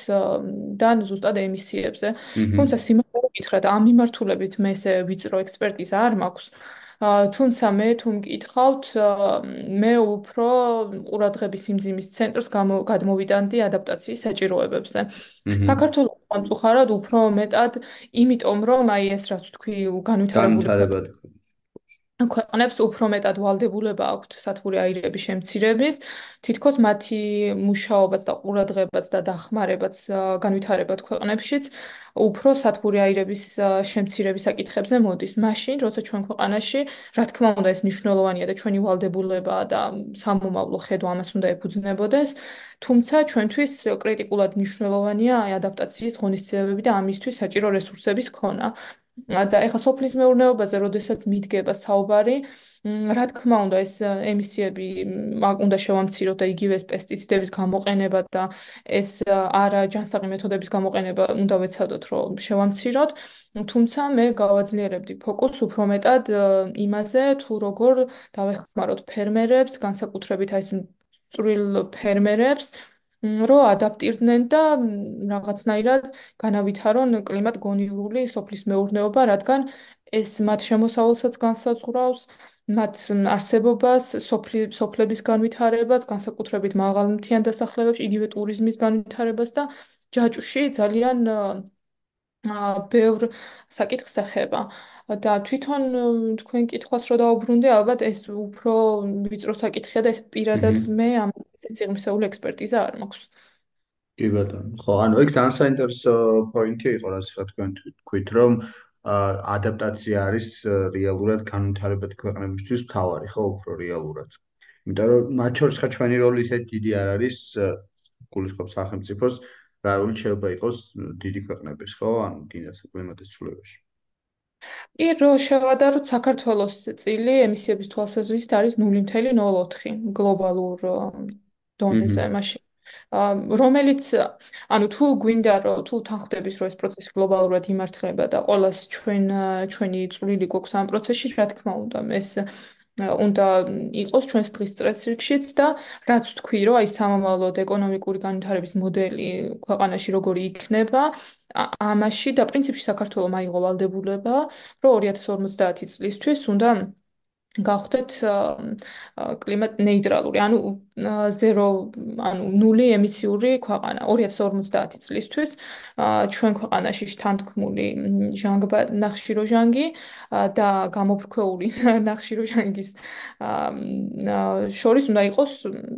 და ზუსტად ემისიებზე. თუმცა სიმართლე გითხრათ, ამ მიმართულებით მე ესე ვიწრო ექსპერტიზა არ მაქვს. თუმცა მე თუ მკითხავთ, მე უფრო ყურადღების სიმძიმის ცენტრს გადმოვიტანდი ადაპტაციის საჭიროებებზე. საქართველოს სამწუხაროდ უფრო მეტად, იმიტომ რომ აი ეს რაც თქვი განვითარებული ქვეყნებს უფრო მეტად ვალდებულება აქვთ სათბური აირების შემცირების, თითქოს მათი მუშაობაც და ყურადღებაც და დახმარებაც განვითარებად ქვეყნებშიც უფრო სათბური აირების შემცირების საკითხებზე მოდის. მაშინ, როცა ჩვენ ქვეყანაში, რა თქმა უნდა, ეს მნიშვნელოვანია და ჩვენი ვალდებულება და სამომავლო ხედვა ამას უნდა ეფუძნებოდეს, თუმცა ჩვენთვის კრიტიკულად მნიშვნელოვანია აი ადაპტაციის ღონისძიებები და ამისთვის საჭირო რესურსების ქონა. და ეხლა სოფლის მეურნეობაზე, როდესაც მიდგება საუბარი, რა თქმა უნდა, ეს ემისიები უნდა შევამციროთ და იგივე ეს პესტიციდების გამოყენება და ეს არა ჯანსაღი მეთოდების გამოყენება უნდა ვეცადოთ, რომ შევამციროთ. თუმცა მე გავაძლიერებდი ფოკუსს უფრო მეტად იმაზე, თუ როგორ დავეხმაროთ ფერმერებს, განსაკუთრებით აი ეს წვრილ ფერმერებს, რომ ადაპტირდნენ და რაღაცნაირად განავითარონ კლიმატ-გონივრული სოფლის მეურნეობა, რადგან ეს მათ შემოსავალსაც განსაზღვრავს, მათ არსებობას, სოფლების განვითარებას, განსაკუთრებით მაღალმთიან დასახლებებში, იგივე ტურიზმის განვითარებას და ჯაჭვში ძალიან აა ბევრ საკითხს ეხება. და თვითონ თქვენ კითხვას რო დაუბრუნდი, ალბათ ეს უფრო ვიწრო საკითხია და ეს პირადად მე ამ სიციღმისეული ექსპერტიზა არ მაქვს. კი ბატონო. ხო, ანუ ეგ ძალიან საინტერესო პოინტი იყო, რაც ხა თქვენ თქვით, რომ ადაპტაცია არის რეალურად განვითარებადი ქვეყნებისთვის მთავარი, ხო, უფრო რეალურად. იმიტომ რომ მათ შორის ხა ჩვენი როლი ისე დიდი არ არის გულისხმობ სახელმწიფოს რა როლი შეიძლება იყოს დიდი ქვეყნების, ხო? ანუ კიდე საკლიმატის ცვლილებაში. კი, რო შევადაროთ საქართველოს წილი ემისიების თვალსაზრისით არის 0.04 გლობალურ დონეზე, მაშინ რომელიც ანუ თუ გვინდა რომ თუ თანხდების რომ ეს პროცესი გლობალურად იმართება და ყოველას ჩვენ ჩვენი წვლილი გვაქვს ამ პროცესში, რა თქმა უნდა, ეს უნდა იყოს ჩვენს დღის წესრიგშიც და რაც თქვი რომ აი სამომავლოდ ეკონომიკური განვითარების მოდელი ქვეყანაში როგორი იქნება ამაში და პრინციპში საქართველოს მაიღო ვალდებულება რომ 2050 წლისთვის უნდა გავხდეთ კლიმატ ნეიტრალური, ანუ ზერო, ანუ ნული ემისიური ქვეყანა 2050 წლისთვის. ჩვენ ქვეყანაში შთანთქმული ჟანგბა ნახშიროჟანგი და გამოფრქვეული ნახშიროჟანგის შორის უნდა იყოს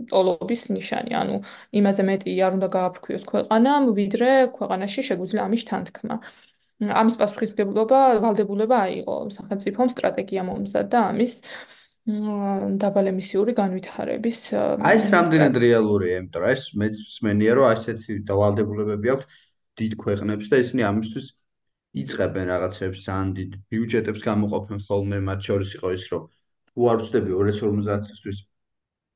ტოლობის ნიშანი, ანუ იმაზე მეტი არ უნდა გააფრქვიოს ქვეყანა, ვიდრე ქვეყანაში შეგვიძლია ამის შთანთქმა. ამის პასუხისმგებლობა ვალდებულება აიღო სახელმწიფომ სტრატეგია მომზადდა ამის დაბალემისიური განვითარების აი ეს რამდენად რეალურია იმიტომ რომ ეს მეც მსმენია რომ ასეთი დავალდებულებები აქვს დიდ ქვეყნებს და ისინი ამისთვის იწებენ რაღაცებს ძალიან დიდ ბიუჯეტებს გამოყოფენ ხოლმე მათ შორის იყო ის რომ თუ არ ვწდები 250 წლისთვის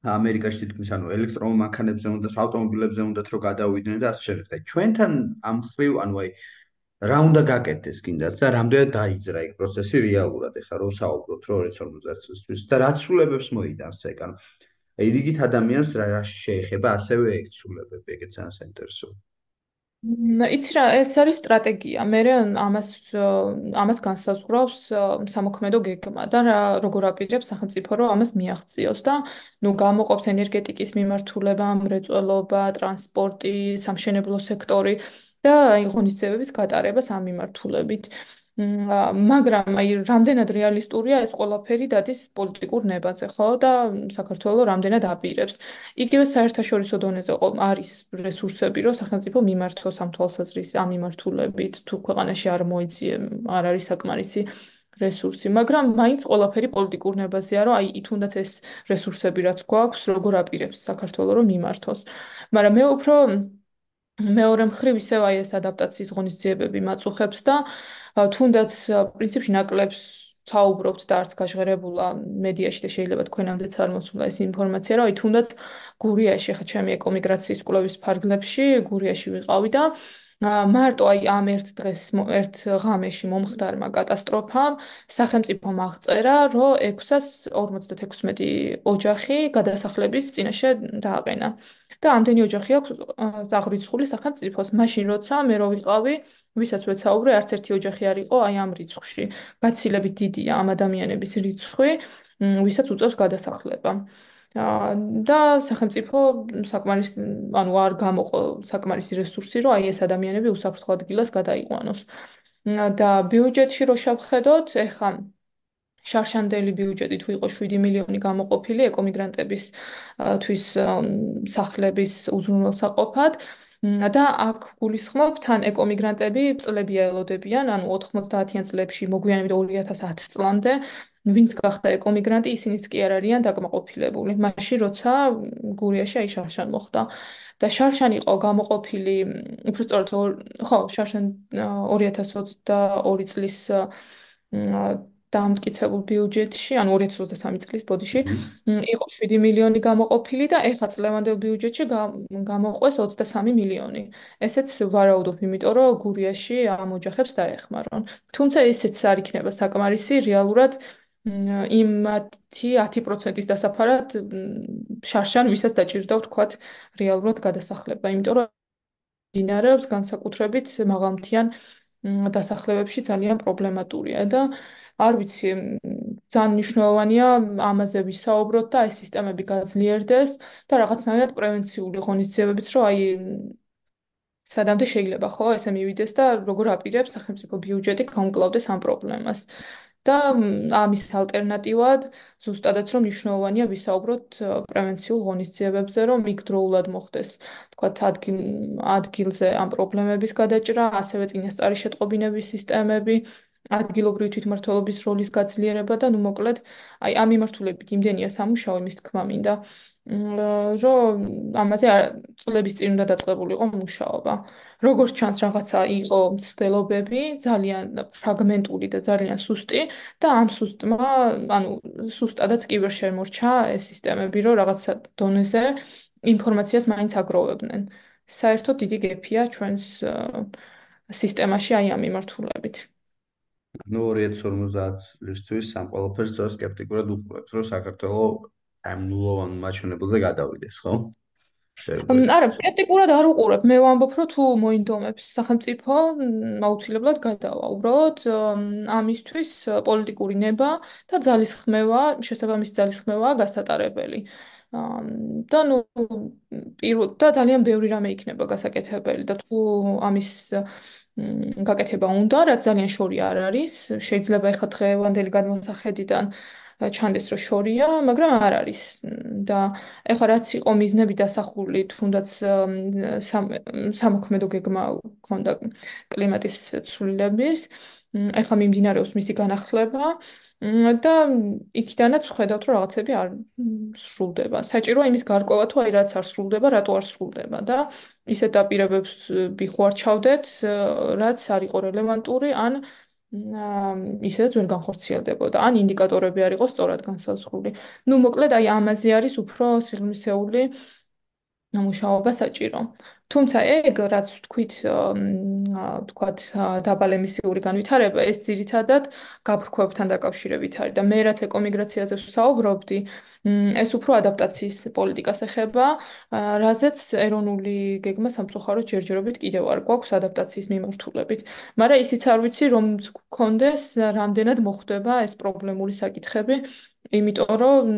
ამერიკაში თითქმის ანუ ელექტრომანქანებზე უნდა ავტომობილებზე უნდა რომ გადავიდნენ და ასე შემდეგ. და ჩვენთან ამ ხრივ ანუ აი რა უნდა გაკეთდეს კიდაც და რამდენად დაიძრა ეგ პროცესი რეალურად ეხლა რომ საუბრობთ რომ 250 წლისთვის და რა ცვლილებებს მოიტანს ეგ ანუ აი რიგით ადამიანს რა შეეხება ასევე ეგ ცვლილებები ეგეც ძალიან საინტერესოა. იცი რა, ეს არის სტრატეგია. მე ამას ამას განსაზღვრავს სამოქმედო გეგმა და რა როგორ აპირებს სახელმწიფო რომ ამას მიაღწიოს და ნუ გამოყოფს ენერგეტიკის მიმართულება, მრეწველობა, ტრანსპორტი, სამშენებლო სექტორი და აი ღონისძიებების გატარებას ამ მიმართულებით. მაგრამ აი რამდენად რეალისტურია ეს ყველაფერი დადის პოლიტიკურ ნებაზე, ხო? და საქართველოს რამდენად აპირებს. იგივე საერთაშორისო დონეზე არის რესურსები, რომ სახელმწიფო მიმართოს ამ თვალსაზრისით, ამ მიმართულებით, თუ ქვეყანაში არ მოიწიე, არ არის საკმარისი რესურსი, მაგრამ მაინც ყველაფერი პოლიტიკურ ნებაზეა, რომ აი თუნდაც ეს რესურსები რაც გვაქვს, როგორ აპირებს საქართველოს რომ მიმართოს. მაგრამ მე უფრო მეორე მხრივ ისევ აი ეს ადაპტაციის ღონისძიებები მაწუხებს და თუნდაც პრინციპში ნაკლებს საუბრობთ და არც გაჟღერებულა მედიაში და შეიძლება თქვენამდეც არ მოსულა ეს ინფორმაცია, რომ აი თუნდაც გურიაში ხა ჩემი ეკომიგრაციის კვლევის ფარგლებში გურიაში ვიყავი და მარტო აი ამ ერთ დღეს ერთ ღამეში მომხდარმა კატასტროფამ სახელმწიფომ აღწერა, რომ 656 ოჯახი გადასახლების წინაშე დააყენა. და ამდენი ოჯახი აქვს ზაღრიცხული სახელმწიფოს. მაშინ როცა მე რო ვიყავი, ვისაც ვეცაუბრე, არც ერთი ოჯახი არ იყო აი ამ რიცხვში. გაცილებით დიდია ამ ადამიანების რიცხვი, ვისაც უწევს გადასახლება. და სახელმწიფო საკმარის ანუ არ გამოყო საკმარისი რესურსი, რომ აი ეს ადამიანები უსაფრთხო ადგილას გადაიყვანოს. და ბიუჯეტში რო შევხედოთ, ეხა შარშანდელი ბიუჯეტი თუ იყო 7 მილიონი გამოყოფილი ეკომიგრანტების თვის სახლების უზრუნველსაყოფად და აქ გულისხმობ თან ეკომიგრანტები წლები ელოდებიან, ანუ 90-იან წლებში მოგვიანებით 2010 წლამდე ვინც გახდა ეკომიგრანტი, ისინიც კი არ არიან დაკმაყოფილებული. მაშინ როცა გურიაში აი შარშან მოხდა და შარშან იყო გამოყოფილი, უფრო სწორად ხო, შარშან 2022 წლის დამტკიცებულ ბიუჯეტში, ანუ 2023 წლის ბოდიში, იყო 7 მილიონი გამოყოფილი და ეხლა წლევანდელ ბიუჯეტში გამოყვეს 23 მილიონი. ესეც ვარაუდობ, იმიტომ რომ გურიაში ამ ოჯახებს დაეხმარონ. თუმცა ესეც არ იქნება საკმარისი რეალურად იმათი 10%-ის დასაფარად შარშან ვისაც დაჭირდა ვთქვათ რეალურად გადასახლება, იმიტომ რომ დინარებს განსაკუთრებით მაღალმთიან დასახლებებში ძალიან პრობლემატურია და არ ვიცი ძალიან მნიშვნელოვანია ამაზე ვისაუბროთ და ეს სისტემები გაძლიერდეს და რაღაცნაირად პრევენციული ღონისძიებებით რომ აი სადამდე შეიძლება ხო ესე მივიდეს და როგორ აპირებს სახელმწიფო ბიუჯეტი გაუმკლავდეს ამ პრობლემას. და ამის ალტერნატივად ზუსტადაც რომ მნიშვნელოვანია ვისაუბროთ პრევენციულ ღონისძიებებზე, რომ მიგდროულად მოხდეს, თქვათ ადგილ ადგილზე ამ პრობლემების გადაჭრა, ასევე წინასწარი შეტყობინების სისტემები, ადგილობრივი თვითმმართველობის როლის გაძლიერება და ნუ მოკლედ აი ამ მიმართულებით იმდენია სამუშაო იმის თქმა მინდა. რომ ამაზე წლების წინ უნდა დაწყებულიყო მუშაობა. როგორც ჩანს რაღაცა იყო მცდელობები, ძალიან ფრაგმენტული და ძალიან სუსტი და ამ სუსტმა, ანუ სუსტადაც კი ვერ შემორჩა ეს სისტემები, რომ რაღაცა დონეზე ინფორმაციას მაინც აგროვებდნენ. საერთოდ დიდი გეფია ჩვენს სისტემაში აი ამ მიმართულებით. ნუ 2050 წლისთვის ამ ყველაფერს ძალიან скеპტიკურად უყურებთ, რომ საქართველო აი ნულოვან მაჩვენებელზე გადავიდეს, ხო? არა, скеპტიკურად არ უყურებ. მე ვამბობ, რომ თუ მოინდომებს სახელმწიფო, აუცილებლად გადავა. უბრალოდ ამისთვის პოლიტიკური ნება და ძალისხმევა, შესაბამისი ძალისხმევაა გასატარებელი. და ნუ პირველ და ძალიან ბევრი რამე იქნება გასაკეთებელი და თუ ამის გაკეთება უნდა, რაც ძალიან შორი არ არის, შეიძლება ეხლა დღევანდელი გადმოსახედიდან ჩანდეს რომ შორია, მაგრამ არ არის და ეხლა რაც იყო მიზნები დასახული, თუნდაც სამოქმედო გეგმა ქონდა კლიმატის ცვლილების, ეხლა მიმდინარეობს მისი განახლება და იქიდანაც ვხედავთ რომ რაღაცები არ სრულდება. საჭიროა იმის გარკვევა თუ აი რაც არ სრულდება, რატო არ სრულდება და ისეთ აპირებებს ვიხوارჩავდეთ, რაც არ იყო რელევანტური, ან ისედაც ვერ განხორციელდებოდა. ან ინდიკატორები არ იყო სწორად განსაზღვრული. ну მოკლედ, აი ამაზე არის უფრო სიღრმისეული მუშაობა საჭირო. თუმცა ეგ რაც თქვით, თქვათ დაბალემისიური განვითარება, ეს ძირითადად გაფრქვევებთან დაკავშირებით არის და მე რაც ეკომიგრაციაზე ვსაუბრობდი, ეს უფრო ადაპტაციის პოლიტიკას ეხება, რაზეც ეროვნული გეგმა სამწუხაროდ ჯერჯერობით კიდევ არ გვაქვს ადაპტაციის მიმართულებით. მაგრამ ისიც არ ვიცი, რომ გქონდეს რამდენად მოხდება ეს პრობლემური საკითხები, იმიტომ რომ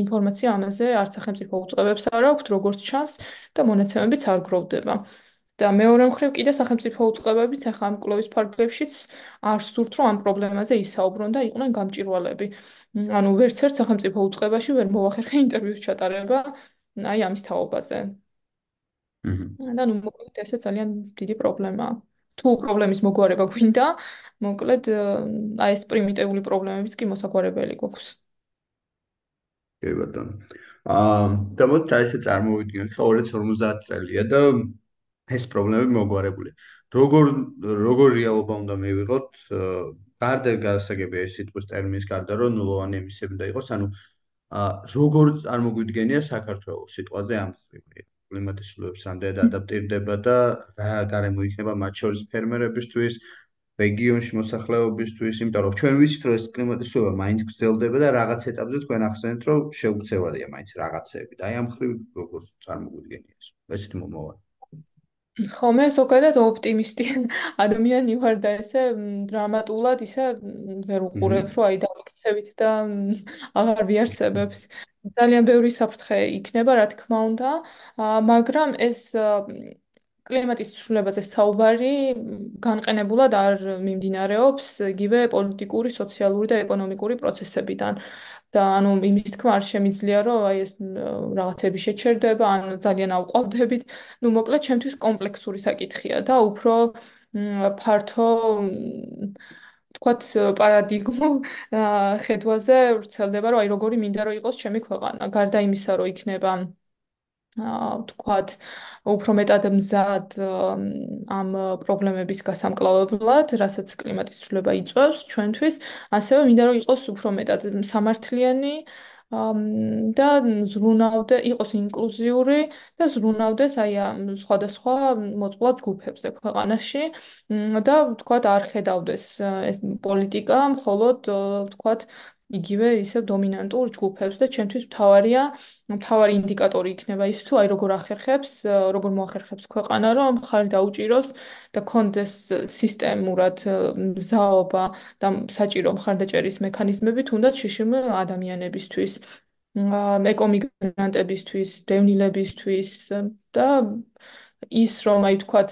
ინფორმაცია ამაზე არც სახელმწიფო უწყებებს არ აქვს, როგორც ჩანს და მონაცემებიც არ გროვდება. და მეორე მხრივ კიდე სახელმწიფო უწყებებიც ახლა ამ კლოვის ფარგლებშიც არ სურთ რომ ამ პრობლემაზე ისაუბრონ და იყვნენ გამჭირვალები. ანუ ვერც ერთ სახელმწიფო უწყებაში ვერ მოახერხე ინტერვიუს ჩატარება აი ამის თაობაზე. და ნუ მოკლედ ესე ძალიან დიდი პრობლემაა. თუ პრობლემის მოგვარება გვინდა, მოკლედ აი ეს პრიმიტიული პრობლემებიც კი მოსაგვარებელი გვაქვს. კი ბატონო. აა და მოდი აი ესე წარმოვიდგინოთ, ხო 2050 წელია და ეს პრობლემები მოგვარებული. როგორ როგორ რეალობა უნდა მივიღოთ გარდა გასაგებია ეს სიტყვის ტერმინის გარდა რომ ნულოვანი ემისიები უნდა იყოს ანუ ა როგორ წარმოგვიდგენია საქართველოს სიტყვაზე ამ კლიმატის ცვლილებებს რამდენად ადაპტირდება და რა გარემო იქნება მათ შორის ფერმერებისთვის რეგიონში მოსახლეობისთვის იმიტომ რომ ჩვენ ვიცით რომ ეს კლიმატის ცვლილება მაინც გრძელდება და რაღაც ეტაპზე თქვენ ახსენეთ რომ შეუცვლელია მაინც რაღაცეები და აი ამ ხრივი როგორ წარმოგვიდგენია ეს ესეთი მომავალი ხო, მე ზოგადად ოპტიმისტი ადამიანი ვარ და ესე დრამატულად ისე ვერ უყურებ, რომ აი დამიქცევით და აღარ ვიარსებებს. ძალიან ბევრი საფრთხე იქნება, რა თქმა უნდა, მაგრამ ეს კლიმატის ცვლილებაზე საუბარი განყენებულად არ მიმდინარეობს იგივე პოლიტიკური, სოციალური და ეკონომიკური პროცესებიდან. და ანუ იმის თქმა არ შემიძლია, რომ აი ეს რაღაცები შეჩერდება, ან ძალიან აუყვავდებით. ну, მოკლედ, ჩემთვის კომპლექსური საკითხია და უფრო ფართო თქვათ პარადიგმულ ხედვაზე ვრცელდება, რომ აი როგორი მინდა რომ იყოს ჩემი ქვეყანა. გარდა იმისა, რომ იქნება თქვათ უფრო მეტად მზად ამ პრობლემების გასამკლავებლად, რასაც კლიმატის ცვლილება იწვევს ჩვენთვის, ასევე მინდა რომ იყოს უფრო მეტად სამართლიანი და ზრუნავდე, იყოს ინკლუზიური და ზრუნავდეს აი ამ სხვადასხვა მოწყვლად ჯგუფებზე ქვეყანაში და თქვათ არ ხედავდეს ეს პოლიტიკა მხოლოდ თქვათ იგივე ისევ დომინანტურ ჯგუფებს და ჩემთვის მთავარია მთავარი ინდიკატორი იქნება ის თუ აი როგორ ახერხებს როგორ მოახერხებს ქვეყანა რომ ხარი დაუჭიროს და კონდეს სისტემურად მზაობა და საჭირო მხარდაჭერის მექანიზმები თუნდაც შიშიმ ადამიანებისთვის ეკომიგრანტებისთვის დევნილებისთვის და ის რომ აი თქვათ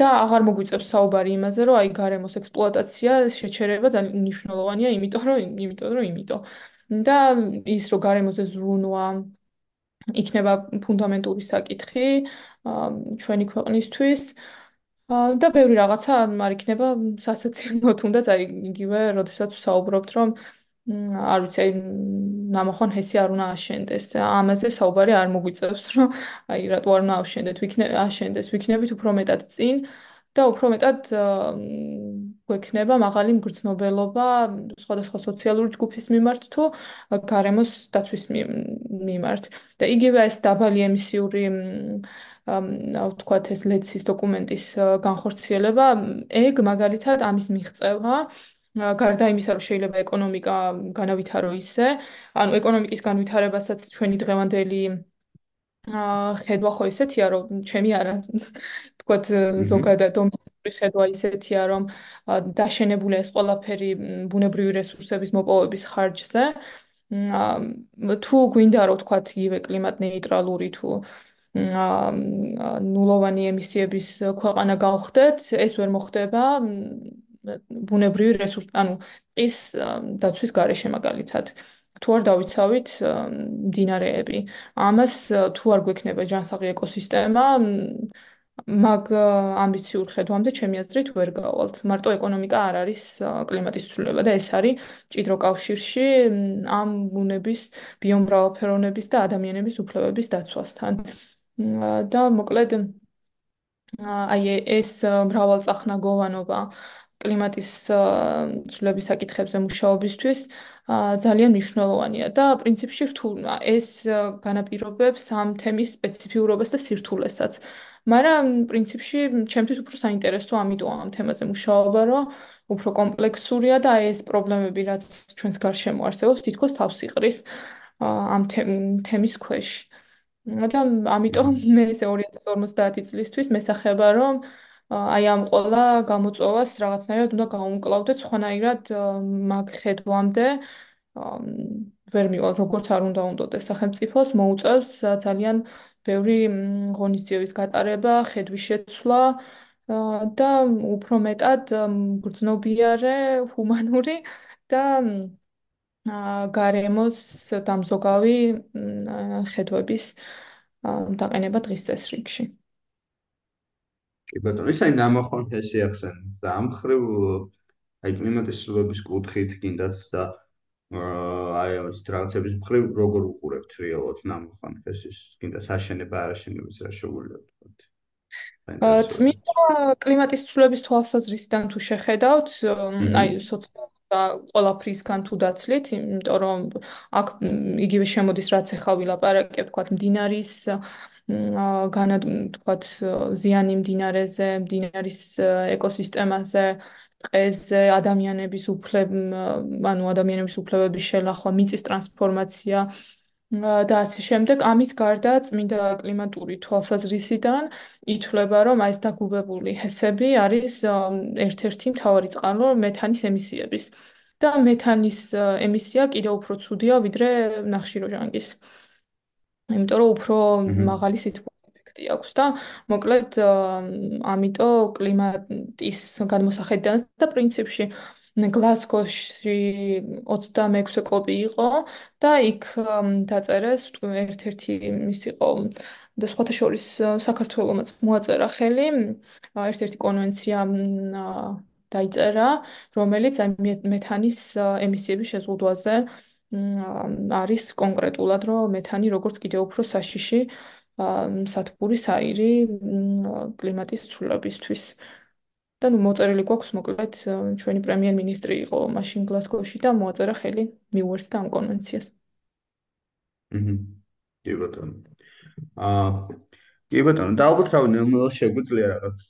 და აღარ მოგვიწევს საუბარი იმაზე, რომ აი გარემოს ექსპლუატაცია შეჩერება ძალიან მნიშვნელოვანია, იმიტომ რომ იმიტომ რომ იმიტომ. და ის რომ გარემოზე ზრუნვა იქნება ფუნდამენტური საკითხი ჩვენი ქვეყნისთვის და ბევრი რაღაცა არ იქნება სასაცილო თუნდაც აი იგივე, როდესაც ვსაუბრობთ, რომ არ ვიცი, ნამოხან ჰესი არ უნდა აშენდეს. ამაზე საუბარი არ მოგვიწევს, რომ აი რატო არ უნდა აშენდეთ, ვიქნე აშენდეს, ვიქნებით უფრო მეტად წინ და უფრო მეტად გვექნება მაღალი მგრძნობელობა სხვადასხვა სოციალური ჯგუფის მიმართ თუ გარემოს დაცვის მიმართ. და იგივე ეს დაბალი ემისიური აა ვთქვათ ეს ლეცის დოკუმენტის განხორციელება, ეგ მაგალითად ამის მიღწევა გარდა იმისა, რომ შეიძლება ეკონომიკა განავითარო ისე, ანუ ეკონომიკის განვითარებასაც ჩვენი დღევანდელი ხედვა ხო ისეთია, რომ ჩემი არა თქვათ ზოგადად დომინანტური ხედვა ისეთია, რომ დაშენებული ეს ყველაფერი ბუნებრივი რესურსების მოპოვების ხარჯზე. თუ გვინდა რომ თქვათ იგივე კლიმატ ნეიტრალური თუ აა ნულოვანი ემისიების ქვეყანა გავხდეთ, ეს ვერ მოხდება ბუნებრივი რესურსი, ანუ ის დაცვის გარეშე მაგალითად. თუ არ დავიცავით მდინარეები, ამას თუ არ გვექნება ჯანსაღი ეკოსისტემა, მაგ ამბიციურ ხედვამდე ჩემი აზრით ვერ გავალთ. მარტო ეკონომიკა არ არის კლიმატის ცვლილება და ეს არის ჭიდრო კავშირში ამ ბუნების, ბიომრავალფეროვნების და ადამიანების უფლებების დაცვასთან. და მოკლედ აი ეს მრავალწახნაგოვანობა კლიმატის ცვლილების საკითხებზე მუშაობისთვის ძალიან მნიშვნელოვანია და პრინციპში რთულია ეს განაპირობებს ამ თემის სპეციფიურობას და სირთულესაც. მაგრამ პრინციპში ჩემთვის უფრო საინტერესო ამიტომ ამ თემაზე მუშაობა, რომ უფრო კომპლექსურია და ეს პრობლემები, რაც ჩვენს გარშემო არსებობს, თითქოს თავს იყრის ამ თემის ქვეშ. და ამიტომ მე ეს 2050 წლისთვის მესახება, რომ აი ამ ყოლა გამოწვევას რაღაცნაირად უნდა გაუმკლავდეთ სხვანაირად მაგ ხედვამდე ვერ მივალ როგორც არ უნდა უნდოდეს სახელმწიფოს მოუწევს ძალიან ბევრი ღონისძიების გატარება, ხედვის შეცვლა და უფრო მეტად გრძნობიარე, ჰუმანური და გარემოს დამზოგავი ხედვების დაყენება დღის წესრიგში. კი ბატონო, ისე ნამახონ ფესი ახსენ და ამ ხრივ აი კლიმატის ცვლილების კუთხით კიდაც და აი ეს რაღაცების ხრივ როგორ უყურებთ რეალურად ნამახონ ფესის კიდაც საშენება არაშენების რა შეგვიძლია ვთქვათ. წმინდა კლიმატის ცვლილების თვალსაზრისიდან თუ შეხედავთ, აი სოციალურ და ყველაფრისგან თუ დაცლით, იმიტომ რომ აქ იგივე შემოდის რაც ახლა ვილაპარაკე, ვთქვათ, მდინარის განა თქვათ ზიანი მდინარეზე, მდინარის ეკოსისტემაზე, ტყეზე, ადამიანების უფლებ, ანუ ადამიანების უფლებების შელახვა, მიწის ტრანსფორმაცია და ასე შემდეგ. ამის გარდა წმინდა კლიმატური თვალსაზრისიდან ითვლება, რომ ეს დაგუბებული ჰესები არის ერთ-ერთი მთავარი წყარო მეთანის ემისიების. და მეთანის ემისია კიდევ უფრო ცუდია ვიდრე ნახშირორჟანგის. იმიტომ რომ უფრო მაღალი სითბო ეფექტი აქვს და მოკლედ ამიტომ კლიმატის გადმოსახედიდან და პრინციპში გლასგოში 26 კოპი იყო და იქ დაწერეს ერთ-ერთი ის იყო და სხვათა შორის საქართველოს მოაწერა ხელი. ერთ-ერთი კონვენცია დაიწერა რომელიც მეთანის ემისიების შეზღუდვაზე არის კონკრეტულად რომ მეთანი როგორც კიდევ უფრო საშიში სათბური საირი კლიმატის ცვლილებისთვის და ნუ მოწერილი გვაქვს მოკლედ ჩვენი პრემიერ-მინისტრი იყო მაშინ გლასგოში და მოაწერა ხელი მიუერთდა ამ კონვენციას. აჰა. კი ბატონო. აა კი ბატონო, და ალბათ რავი ნელ-ნელა შეგვიძლია რაღაც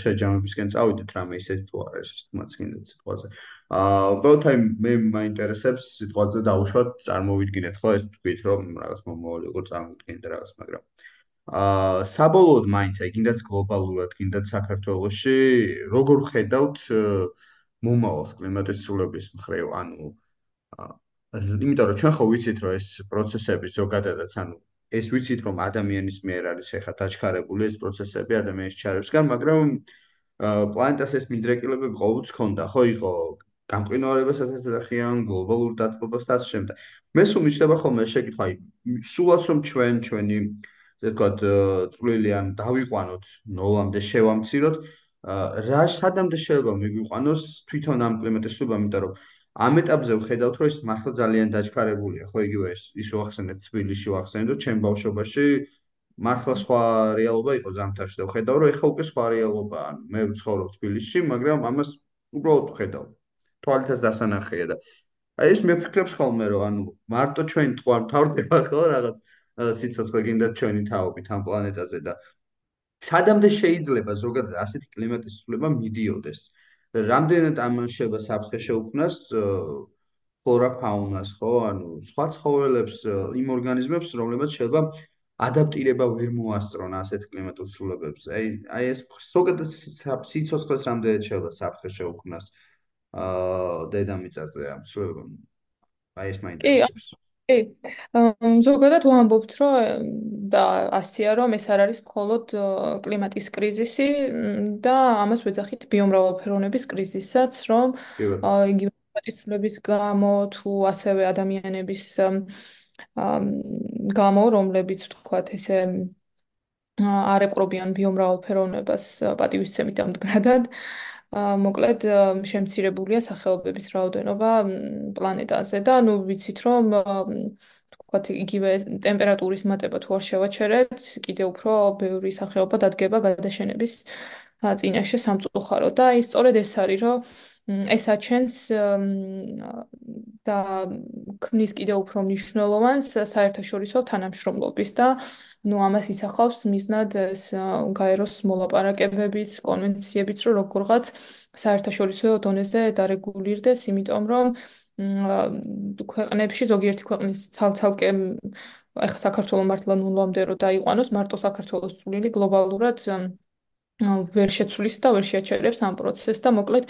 შეჯამებისკენ წავიდეთ რამე ისეთი თუ არის ის თუმაც კიდე სიტყვაზე. აა უბრალოდ აი მე მაინტერესებს სიტყვაზე დაუშვათ წარმოვიდგინეთ ხო ეს თქვით რომ რაღაც მომავალი როგორ წარმოვიდგინეთ რაღაც მაგრამ აა საბოლოოდ მაინც აი კიდაც გლობალურად, კიდაც საქართველოში როგორ ხედავთ მომავალს კლიმატის ცვლილების მხრივ, ანუ იმიტომ რომ ჩვენ ხო ვიცით რომ ეს პროცესები ზოგადადაც ანუ ეს ვიცით რომ ადამიანის მიერ არის ეხა დაჩქარებული ეს პროცესები ადამიანის ჩარევსგან, მაგრამ პლანეტას ეს მიდრეკილებები ყოველთვის ქონდა, ხო იყო გამყინვარებასაც ეძახიან გლობალურ დათბობას და ასე შემდეგ. მე სულ მიჩნდება ხოლმე შეკითხვა, აი სულაც რომ ჩვენ ჩვენი ესე ვთქვათ, წვლილი ან დავიყვანოთ ნოლამდე შევამციროთ, რა სადამდე შეიძლება მიგვიყვანოს თვითონ ამ კლიმატის ცვლილება, იმიტომ რომ ამ ეტაპზე ვხედავთ, რომ ეს მართლა ძალიან დაჩქარებულია, ხო იგივე ეს ის ვახსენეთ თბილისში ვახსენეთ, რომ ჩემ ბავშვობაში მართლა სხვა რეალობა იყო ზამთარში და ვხედავ, რომ ეხლა უკვე სხვა რეალობაა. ანუ მე ვცხოვრობ თბილისში, მაგრამ ამას უბრალოდ ვხედავ. თვალითაც დასანახია და აი ეს მეფიქრებს ხოლმე, რომ ანუ მარტო ჩვენ თქვა თავდება ხო რაღაც სიცოცხლე გინდა ჩვენი თაობით ამ პლანეტაზე და სადამდე შეიძლება ზოგადად ასეთი კლიმატის ცვლილება მიდიოდეს რამდენად ამან შეება საფრთხე შეუქმნას ფლორა ფაუნას ხო? ანუ სხვა ცხოველებს იმ ორგანიზმებს რომლებიც შეიძლება ადაპტირება ვერ მოასწრონ ასეთ კლიმატურ ცვლილებებს აი აი ეს ზოგადად სიცოცხლეს რამდენად შეიძლება საფრთხე შეუქმნას აა დედამიწაზე ამ ცვლილებამ აი ეს მაინტერესებს. კი კი, ზოგადად ვამბობთ, რომ და ასია, რომ ეს არ არის მხოლოდ კლიმატის კრიზისი და ამას ვეძახით ბიომრავალფეროვნების კრიზისაც, რომ იგივე კლიმატის ცვლილების გამო თუ ასევე ადამიანების გამო, რომლებიც თქვათ ესე არ ეპყრობიან ბიომრავალფეროვნებას პატივისცემით ამდგრადად, მოკლედ შემცირებულია სახეობების რაოდენობა პლანეტაზე და ნუ ვიცით რომ თქვათ იგივე ტემპერატურის მატება თუ არ შევაჩერეთ, კიდე უფრო ბევრი სახეობა დადგება გადაშენების წინაშე სამწუხარო და ის სწორედ ეს არის რომ ეს აჩენს და ქმნის კიდე უფრო მნიშვნელოვანს საერთაშორისო თანამშრომლობის და ну ამას ისახავს მიზნად ეს გაეროს მოლაპარაკებებიც, კონვენციებიც, რომ როგორღაც საერთაშორისო დონეზე დარეგულირდეს, იმიტომ რომ ქვეყნებში ზოგიერთი ქვეყნის ცალ-ცალკე ახლა საქართველოს მართლა ნულამდე რო დაიყვანოს, მარტო საქართველოს წვლილი გლობალურად ვერ შეცვლის და ვერ შეაჩერებს ამ პროცესს და მოკლედ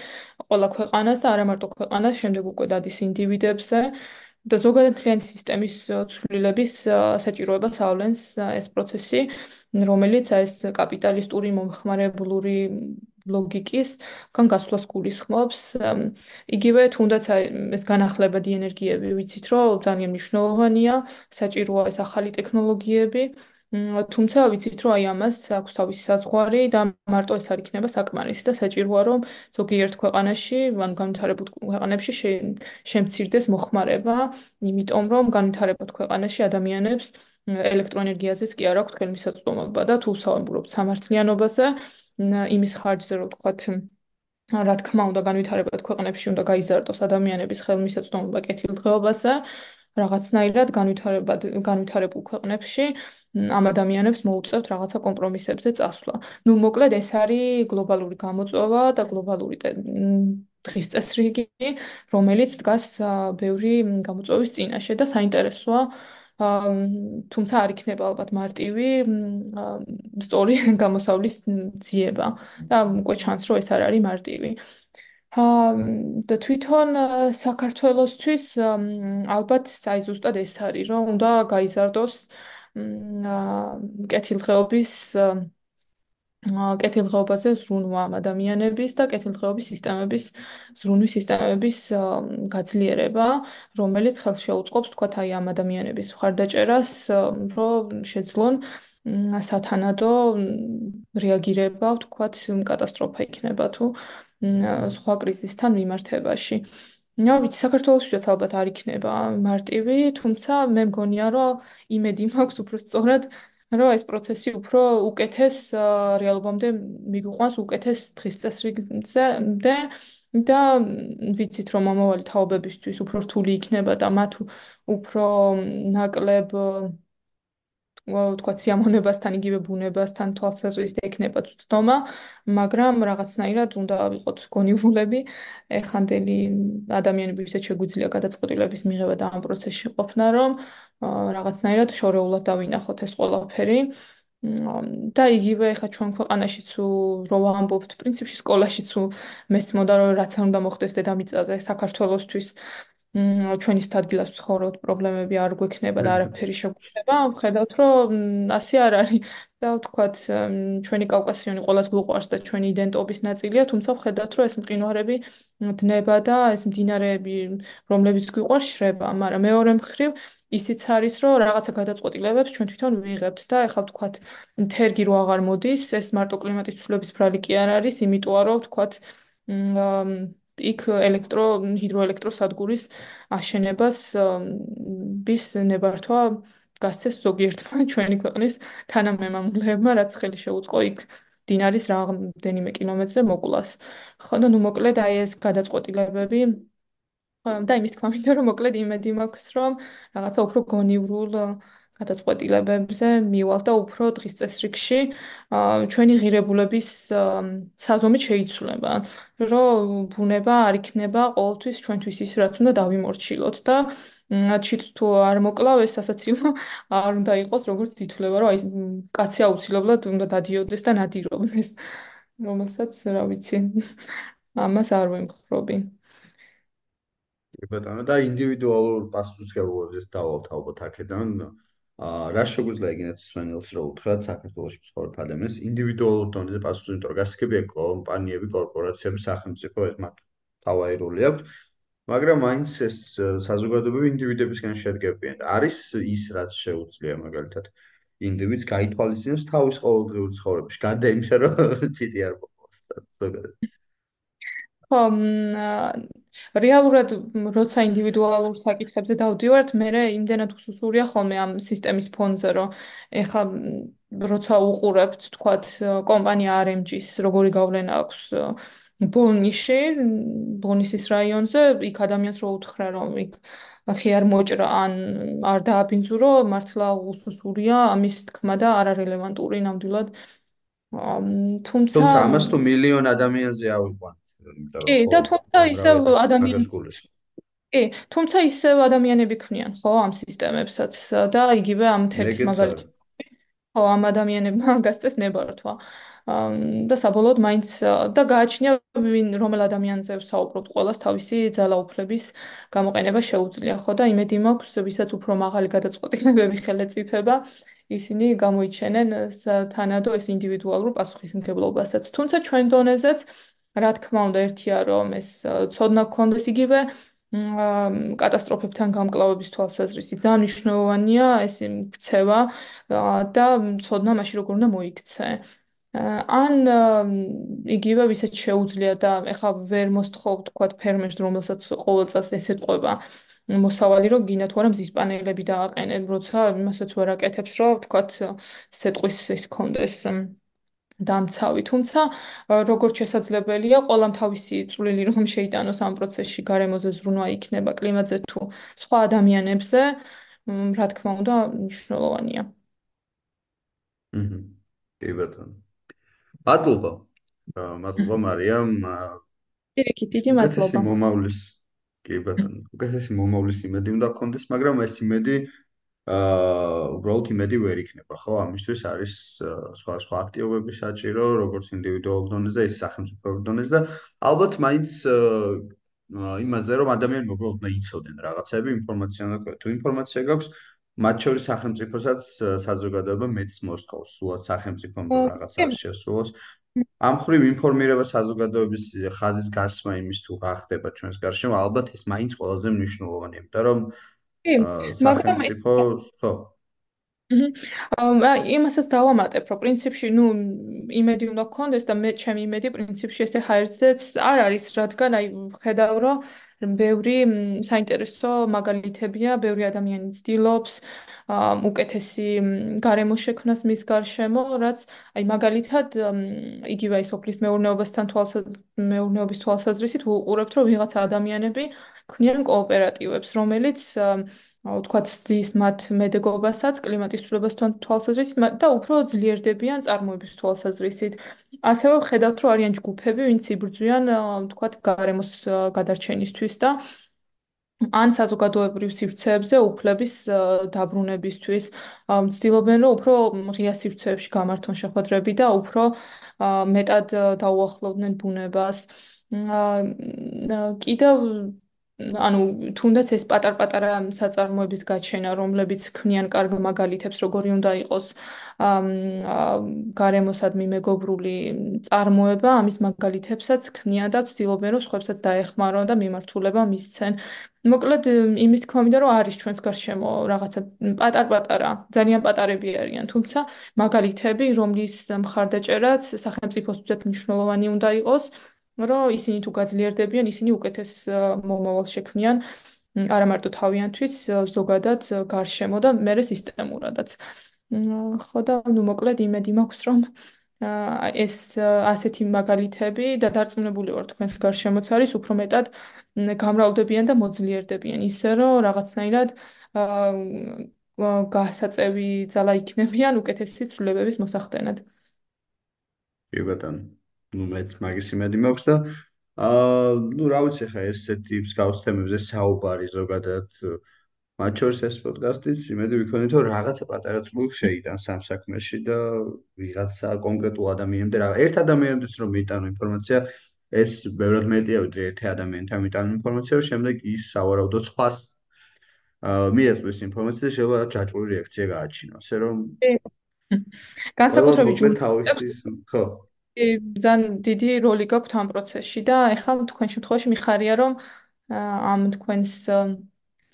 ყველა ქვეყანას და არა მარტო ქვეყანას შემდეგ უკვე დადის ინდივიდებზე და ზოგადად მთლიანი სისტემის ცვლილების საჭიროებას ავლენს ეს პროცესი, რომელიც ეს კაპიტალისტური მომხმარებლური ლოგიკის კან გასვლას გულისხმობს. იგივე თუნდაც ეს განახლებადი ენერგიები ვიცით, რომ ძალიან მნიშვნელოვანია, საჭიროა ეს ახალი ტექნოლოგიები. თუმცა ვიცით რომ აი ამას აქვს თავისი საზღვარი და მარტო ეს არ იქნება საკმარისი და საჭიროა რომ ზოგიერთ ქვეყანაში ან განვითარებულ ქვეყანებში შემცირდეს მოხმარება იმიტომ რომ განვითარებულ ქვეყანაში ადამიანებს ელექტროენერგიაზეც კი არ აქვს ხელმისაწვდომობა და თუ საუბრობთ სამართლიანობაზე იმის ხარჯზე რომ თქვათ რა თქმა უნდა განვითარებულ ქვეყნებში უნდა გაიზარდოს ადამიანების ხელმისაწვდომობა კეთილდღეობაზე რაღაცნაირად განვითარებად განვითარებულ ქვეყნებში ამ ადამიანებს მოუწევთ რაღაცა კომპრომისებზე წასვლა. ნუ მოკლედ ეს არის გლობალური გამოწვევა და გლობალური დღის წესრიგი, რომელიც დგას ბევრი გამოწვევის წინაშე და საინტერესოა თუმცა არ იქნება ალბათ მარტივი სწორი გამოსავლის ძიება და უკვე ჩანს რომ ეს არ არის მარტივი. და თვითონ საქართველოსთვის ალბათ აი ზუსტად ეს არის რომ უნდა გაიზარდოს კეთილდღეობის კეთილდღეობაზე ზრუნვა ადამიანების და კეთილდღეობის სისტემების ზრუნვის სისტემების გაძლიერება, რომელიც ხელს შეუწყობს თქვათ აი ამ ადამიანების მხარდაჭერას, რომ შეძლონ სათანადო რეაგირება, თქვათ კატასტროფა იქნება თუ სხვა კრიზისთან მიმართებაში. ნუ ვიცი, საქართველოსშიც ალბათ არ იქნება მარტივი, თუმცა მე მგონია, რომ იმედი მაქვს უფრო სწორად, რომ ეს პროცესი უფრო უკეთეს რეალობამდე მიგვიყვანს უკეთეს დღის წესრიგზე და ვიცით რომ მომავალი თაობებისთვის უფრო რთული იქნება და მათ უფრო ნაკლებ თქვა სიამოვნებასთან იგივე ბუნებასთან თვალსაზრისით ექნება თვითონა, მაგრამ რაღაცნაირად უნდა ვიყოთ გონივრულები. ეხანდელი ადამიანები ვისაც შეგვიძლია გადაწყვეტილების მიღება და ამ პროცესში ყოფნა, რომ რაღაცნაირად შორეულად დავინახოთ ეს ყველაფერი. და იგივე ხა ჩვენ ქვეყანაშიც რო ვამბობთ, პრინციპში სკოლაშიც მესმოდა რომ რაც არ უნდა მოხდეს დედამიწაზე საქართველოსთვის ჩვენი სტადგილას ვცხოვრობთ, პრობლემები არ გვექნება და არაფერი შეგვიძლია. ვხედავთ, რომ ასე არ არის. და ვთქვათ, ჩვენი კავკასიონი ყოველას გვყვარს და ჩვენი იდენტობის ნაწილია, თუმცა ვხედავთ, რომ ეს მყინვარები დნება და ეს მდინარეები, რომლებიც გვყვარს, შრება, მაგრამ მეორე მხრივ ისიც არის, რომ რაღაცა გადაწყვეტილებებს ჩვენ თვითონ ვიღებთ და ეხლა ვთქვათ, თერგი რო აღარ მოდის, ეს მარტო კლიმატის ცვლილების ბრალი კი არ არის, იმიტომ რომ ვთქვათ, იქ ელექტრო ჰიდროელექტროსადგურის აშენებას bis ნებართვა გასცეს ზოგიერთმა ჩვენი ქვეყნის თანამემამულეებმა, რაც ხელი შეუწყო იქ დინარის რამდენიმე კილომეტრზე მოკლას. ხო და ნუ მოკლედ აი ეს გადაწყვეტილებები და იმის თქმა მინდა რომ მოკლედ იმედი მაქვს რომ რაღაცა უფრო გონივრულ გადაწყვეტილებებზე მივალ და უფრო დღის წესრიგში ჩვენი ღირებულების საზომი შეიცვლება, რომ ბუნება არ იქნება ყოველთვის ჩვენთვის ის, რაც უნდა დავიმორჩილოთ და ჩიც თუ არ მოკლავ ეს სასაცილო არ უნდა იყოს როგორც ითვლება, რომ აი კაცი აუცილებლად უნდა დადიოდეს და ნადირობდეს, რომელსაც რა ვიცი, ამას არ ვემხრობი. კი ბატონო და ინდივიდუალურ პასუხისგებლობებს დავალთ ალბათ აქედან რა შეგვიძლია ეგენაც სვენელს რო უთხრათ საქართველოს მსხვერპლ ადამიანს ინდივიდუალურ დონეზე პასუხი, იმიტომ რომ გასაგებია კომპანიები, კორპორაციები, სახელმწიფო ეს მათ თავი როლი აქვს. მაგრამ მაინც ეს საზოგადოებები ინდივიდებისგან შედგებიან. არის ის რაც შეუძლია მაგალითად ინდივიდს გაითვალისწინოს თავის ყოველდღიური ცხოვრებაში, გარდა იმისა, რომ ჩიტი არ მოყავს ზოგადად. ხო, რეალურად როცა ინდივიდუალურ საკითხებზე დავდივართ, მე იმდენად უსუსურია ხოლმე ამ სისტემის ფონზე, რომ ეხლა როცა უყურებთ, თქვათ, კომპანია RMG-ს, როგორი გავლენა აქვს ბონიში, ბონისის რაიონზე, იქ ადამიანს რო უთხრა, რომ იქ ხი არ მოჭრა ან არ დააბინძურო, მართლა უსუსურია ამის თქმა და არარელევანტური ნამდვილად. თუმცა თუმცა ამას თუ მილიონ ადამიანზე ავიყვანთ კი, და თუმცა ისევ ადამიანები კი, თუმცა ისევ ადამიანები ქმნიან, ხო, ამ სისტემებსაც და იგივე ამ თერგის მაგალითად. ხო, ამ ადამიანებმა გასწეს ნებართვა. და საბოლოოდ მაინც და გააჩნია ვინ რომელ ადამიანზე ვსაუბრობთ, ყოველას თავისი ძალაუფლების გამოყენება შეუძლია, ხო და იმედი მაქვს, ვისაც უფრო მაღალი გადაწყვეტილებები ხელეწიფება, ისინი გამოიჩენენ თანადო ეს ინდივიდუალურ პასუხისმგებლობასაც. თუმცა ჩვენ დონეზეც რა თქმა უნდა ერთია რომ ეს ცოდნა გქონდეს იგივე. კატასტროფებთან გამკლავების თვალსაზრისით ძალიან მნიშვნელოვანია ეს ქცევა და ცოდნა მაშინ როგორ უნდა მოიქცე. ან იგივე ვისაც შეუძლია და ეხლა ვერ მოსთხოვ თქვა ფერმერს რომელსაც ყოველ წელს ესე წყვება მოსავალი რომ გინდა თუ არა მზის პანელები დააყენებ როცა იმასაც ვერ აკეთებს რომ თქვა სეტყვის ის კონდეს დამცავი. თუმცა როგორც შესაძლებელია, ყველამ თავისი წვლილი რომ შეიტანოს ამ პროცესში, გარემოზე ზრუნვა იქნება კლიმატზე თუ სხვა ადამიანებზე, რა თქმა უნდა, მნიშვნელოვანია. აჰა. კი ბატონო. მადლობა. მადლობა მარიამ. პირიქით, დიდი მადლობა. ეს მომავლის კი ბატონო. უგესესი მომავლის იმედი უნდა გქონდეს, მაგრამ ეს იმედი აა უბრალოდ იმედი ვერ იქნება, ხო? ამისთვის არის სხვა სხვა აქტივობები საჭირო, როგორც ინდივიდუალურ დონეზე, ისე სახელმწიფო დონეზე და ალბათ მაინც იმაზე, რომ ადამიანები უბრალოდ უნდა იცოდნენ რაღაცები, ინფორმაცია უნდა თუ ინფორმაცია გაქვს, მათ შორის სახელმწიფოსაც საზოგადოება მეც მოსთხოვს, სულად სახელმწიფომ რომ რაღაცა შესულოს. ამ ხრივ ინფორმირება საზოგადოების ხაზის გასმა იმის თუ რა ხდება ჩვენს გარშემო, ალბათ ეს მაინც ყველაზე მნიშვნელოვანია, იმიტომ რომ სახელმწიფო, ხო, აჰა. იმასაც დავამატებ, რომ პრინციპში, ну, იმედი უნდა გქონდეს და მე ჩემი იმედი პრინციპში ესე ჰაერზეც არ არის, რადგან აი ხედავ, რომ ბევრი საინტერესო მაგალითებია, ბევრი ადამიანი ცდილობს უკეთესი გარემო შექმნას მის გარშემო, რაც აი მაგალითად იგივე ის ოფლის მეურნეობასთან მეურნეობის თვალსაზრისით უყურებთ, რომ ვიღაცა ადამიანები ქმნიან კოოპერატივებს, რომელიც ვთქვათ, ზის მათ მედეგობასაც კლიმატის ცვლილებასთან თვალსაზრისით და უფრო ძლიერდებიან წარმოების თვალსაზრისით. ასევე ვხედავთ, რომ არიან ჯგუფები, ვინც იბრძვიან, ვთქვათ, გარემოს გადარჩენისთვის და ან საზოგადოებრივ სივრცეებზე უფლების დაბრუნებისთვის. ვცდილობენ, რომ უფრო ღია სივრცეებში გამართონ შეხვედრები და უფრო მეტად დაუახლოვდნენ ბუნებას. კიდევ ანუ თუნდაც ეს პატარ-პატარა საწარმოების გაჩენა, რომლებიც ქმნიან კარგ მაგალითებს, როგორი უნდა იყოს გარემოსადმი მეგობრული წარმოება, ამის მაგალითებსაც ქმნიან და ვცდილობენ, რომ სხვებსაც დაეხმარონ და მიმართულება მისცენ. მოკლედ იმის თქმა მინდა, რომ არის ჩვენს გარშემო რაღაცა პატარ-პატარა, ძალიან პატარები არიან, თუმცა მაგალითები, რომლის მხარდაჭერაც სახელმწიფოსთვის მნიშვნელოვანი უნდა იყოს, რომ ისინი თუ გაძლიერდებიან, ისინი უკეთეს მომავალს შექმნიან არა მარტო თავიანთვის, ზოგადად გარშემო და მეორე სისტემურადაც. ხო და ნუ მოკლედ იმედი მაქვს, რომ ეს ასეთი მაგალითები და დარწმუნებული ვარ თქვენს გარშემოც არის უფრო მეტად გამრავლდებიან და მოძლიერდებიან ისე რომ რაღაცნაირად გასაწევი ძალა იქნებიან უკეთესი ცვლილებების მოსახდენად. კი ბატონო. მეც მაგის იმედი მაქვს და აა ну რა ვიცი ხა ესეთი მსგავს თემებზე საუბარი ზოგადად. მათ შორის ეს პოდკასტიც იმედი ვიქონით რომ რაღაცა პატარა წვლილს შეიტანს ამ საქმეში და ვიღაცა კონკრეტულ ადამიანამდე რა ერთ ადამიანამდეც რომ მიიტანო ინფორმაცია ეს ბევრად მეტია ვიდრე ერთი ადამიანთან მიიტანო ინფორმაცია რომ შემდეგ ის სავარაუდოდ სხვას მიეწვის ინფორმაცია და შეიძლება ჯაჭვური რეაქცია გააჩინო ასე რომ განსაკუთრებით ჯუნ თავისი ხო. ძალიან დიდი როლი გაქვთ ამ პროცესში და ეხლა თქვენ შემთხვევაში მიხარია რომ ამ თქვენს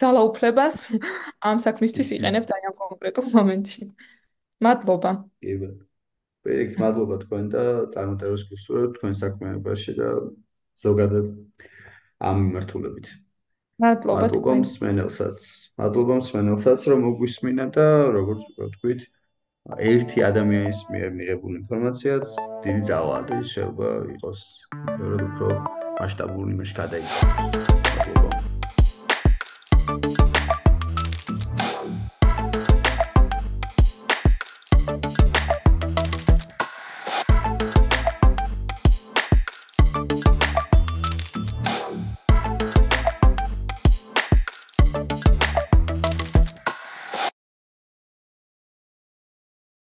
ძალაუფლებას ამ საქმისთვის იყენებთ აი ამ კონკრეტულ მომენტში. მადლობა. კი ბატონო. პირიქით მადლობა თქვენ და წარმატებას გისურვებთ თქვენ საქმიანობაში და ზოგადად ამ მიმართულებით. მადლობა თქვენ. მადლობა მსმენელსაც. მადლობა მსმენელსაც რომ მოგვისმინა და როგორც ვთქვით ერთი ადამიანის მიერ მიღებული ინფორმაციაც დიდი ძალაა და შეიძლება იყოს ბევრად უფრო მასშტაბური იმაში გადაიქცეს.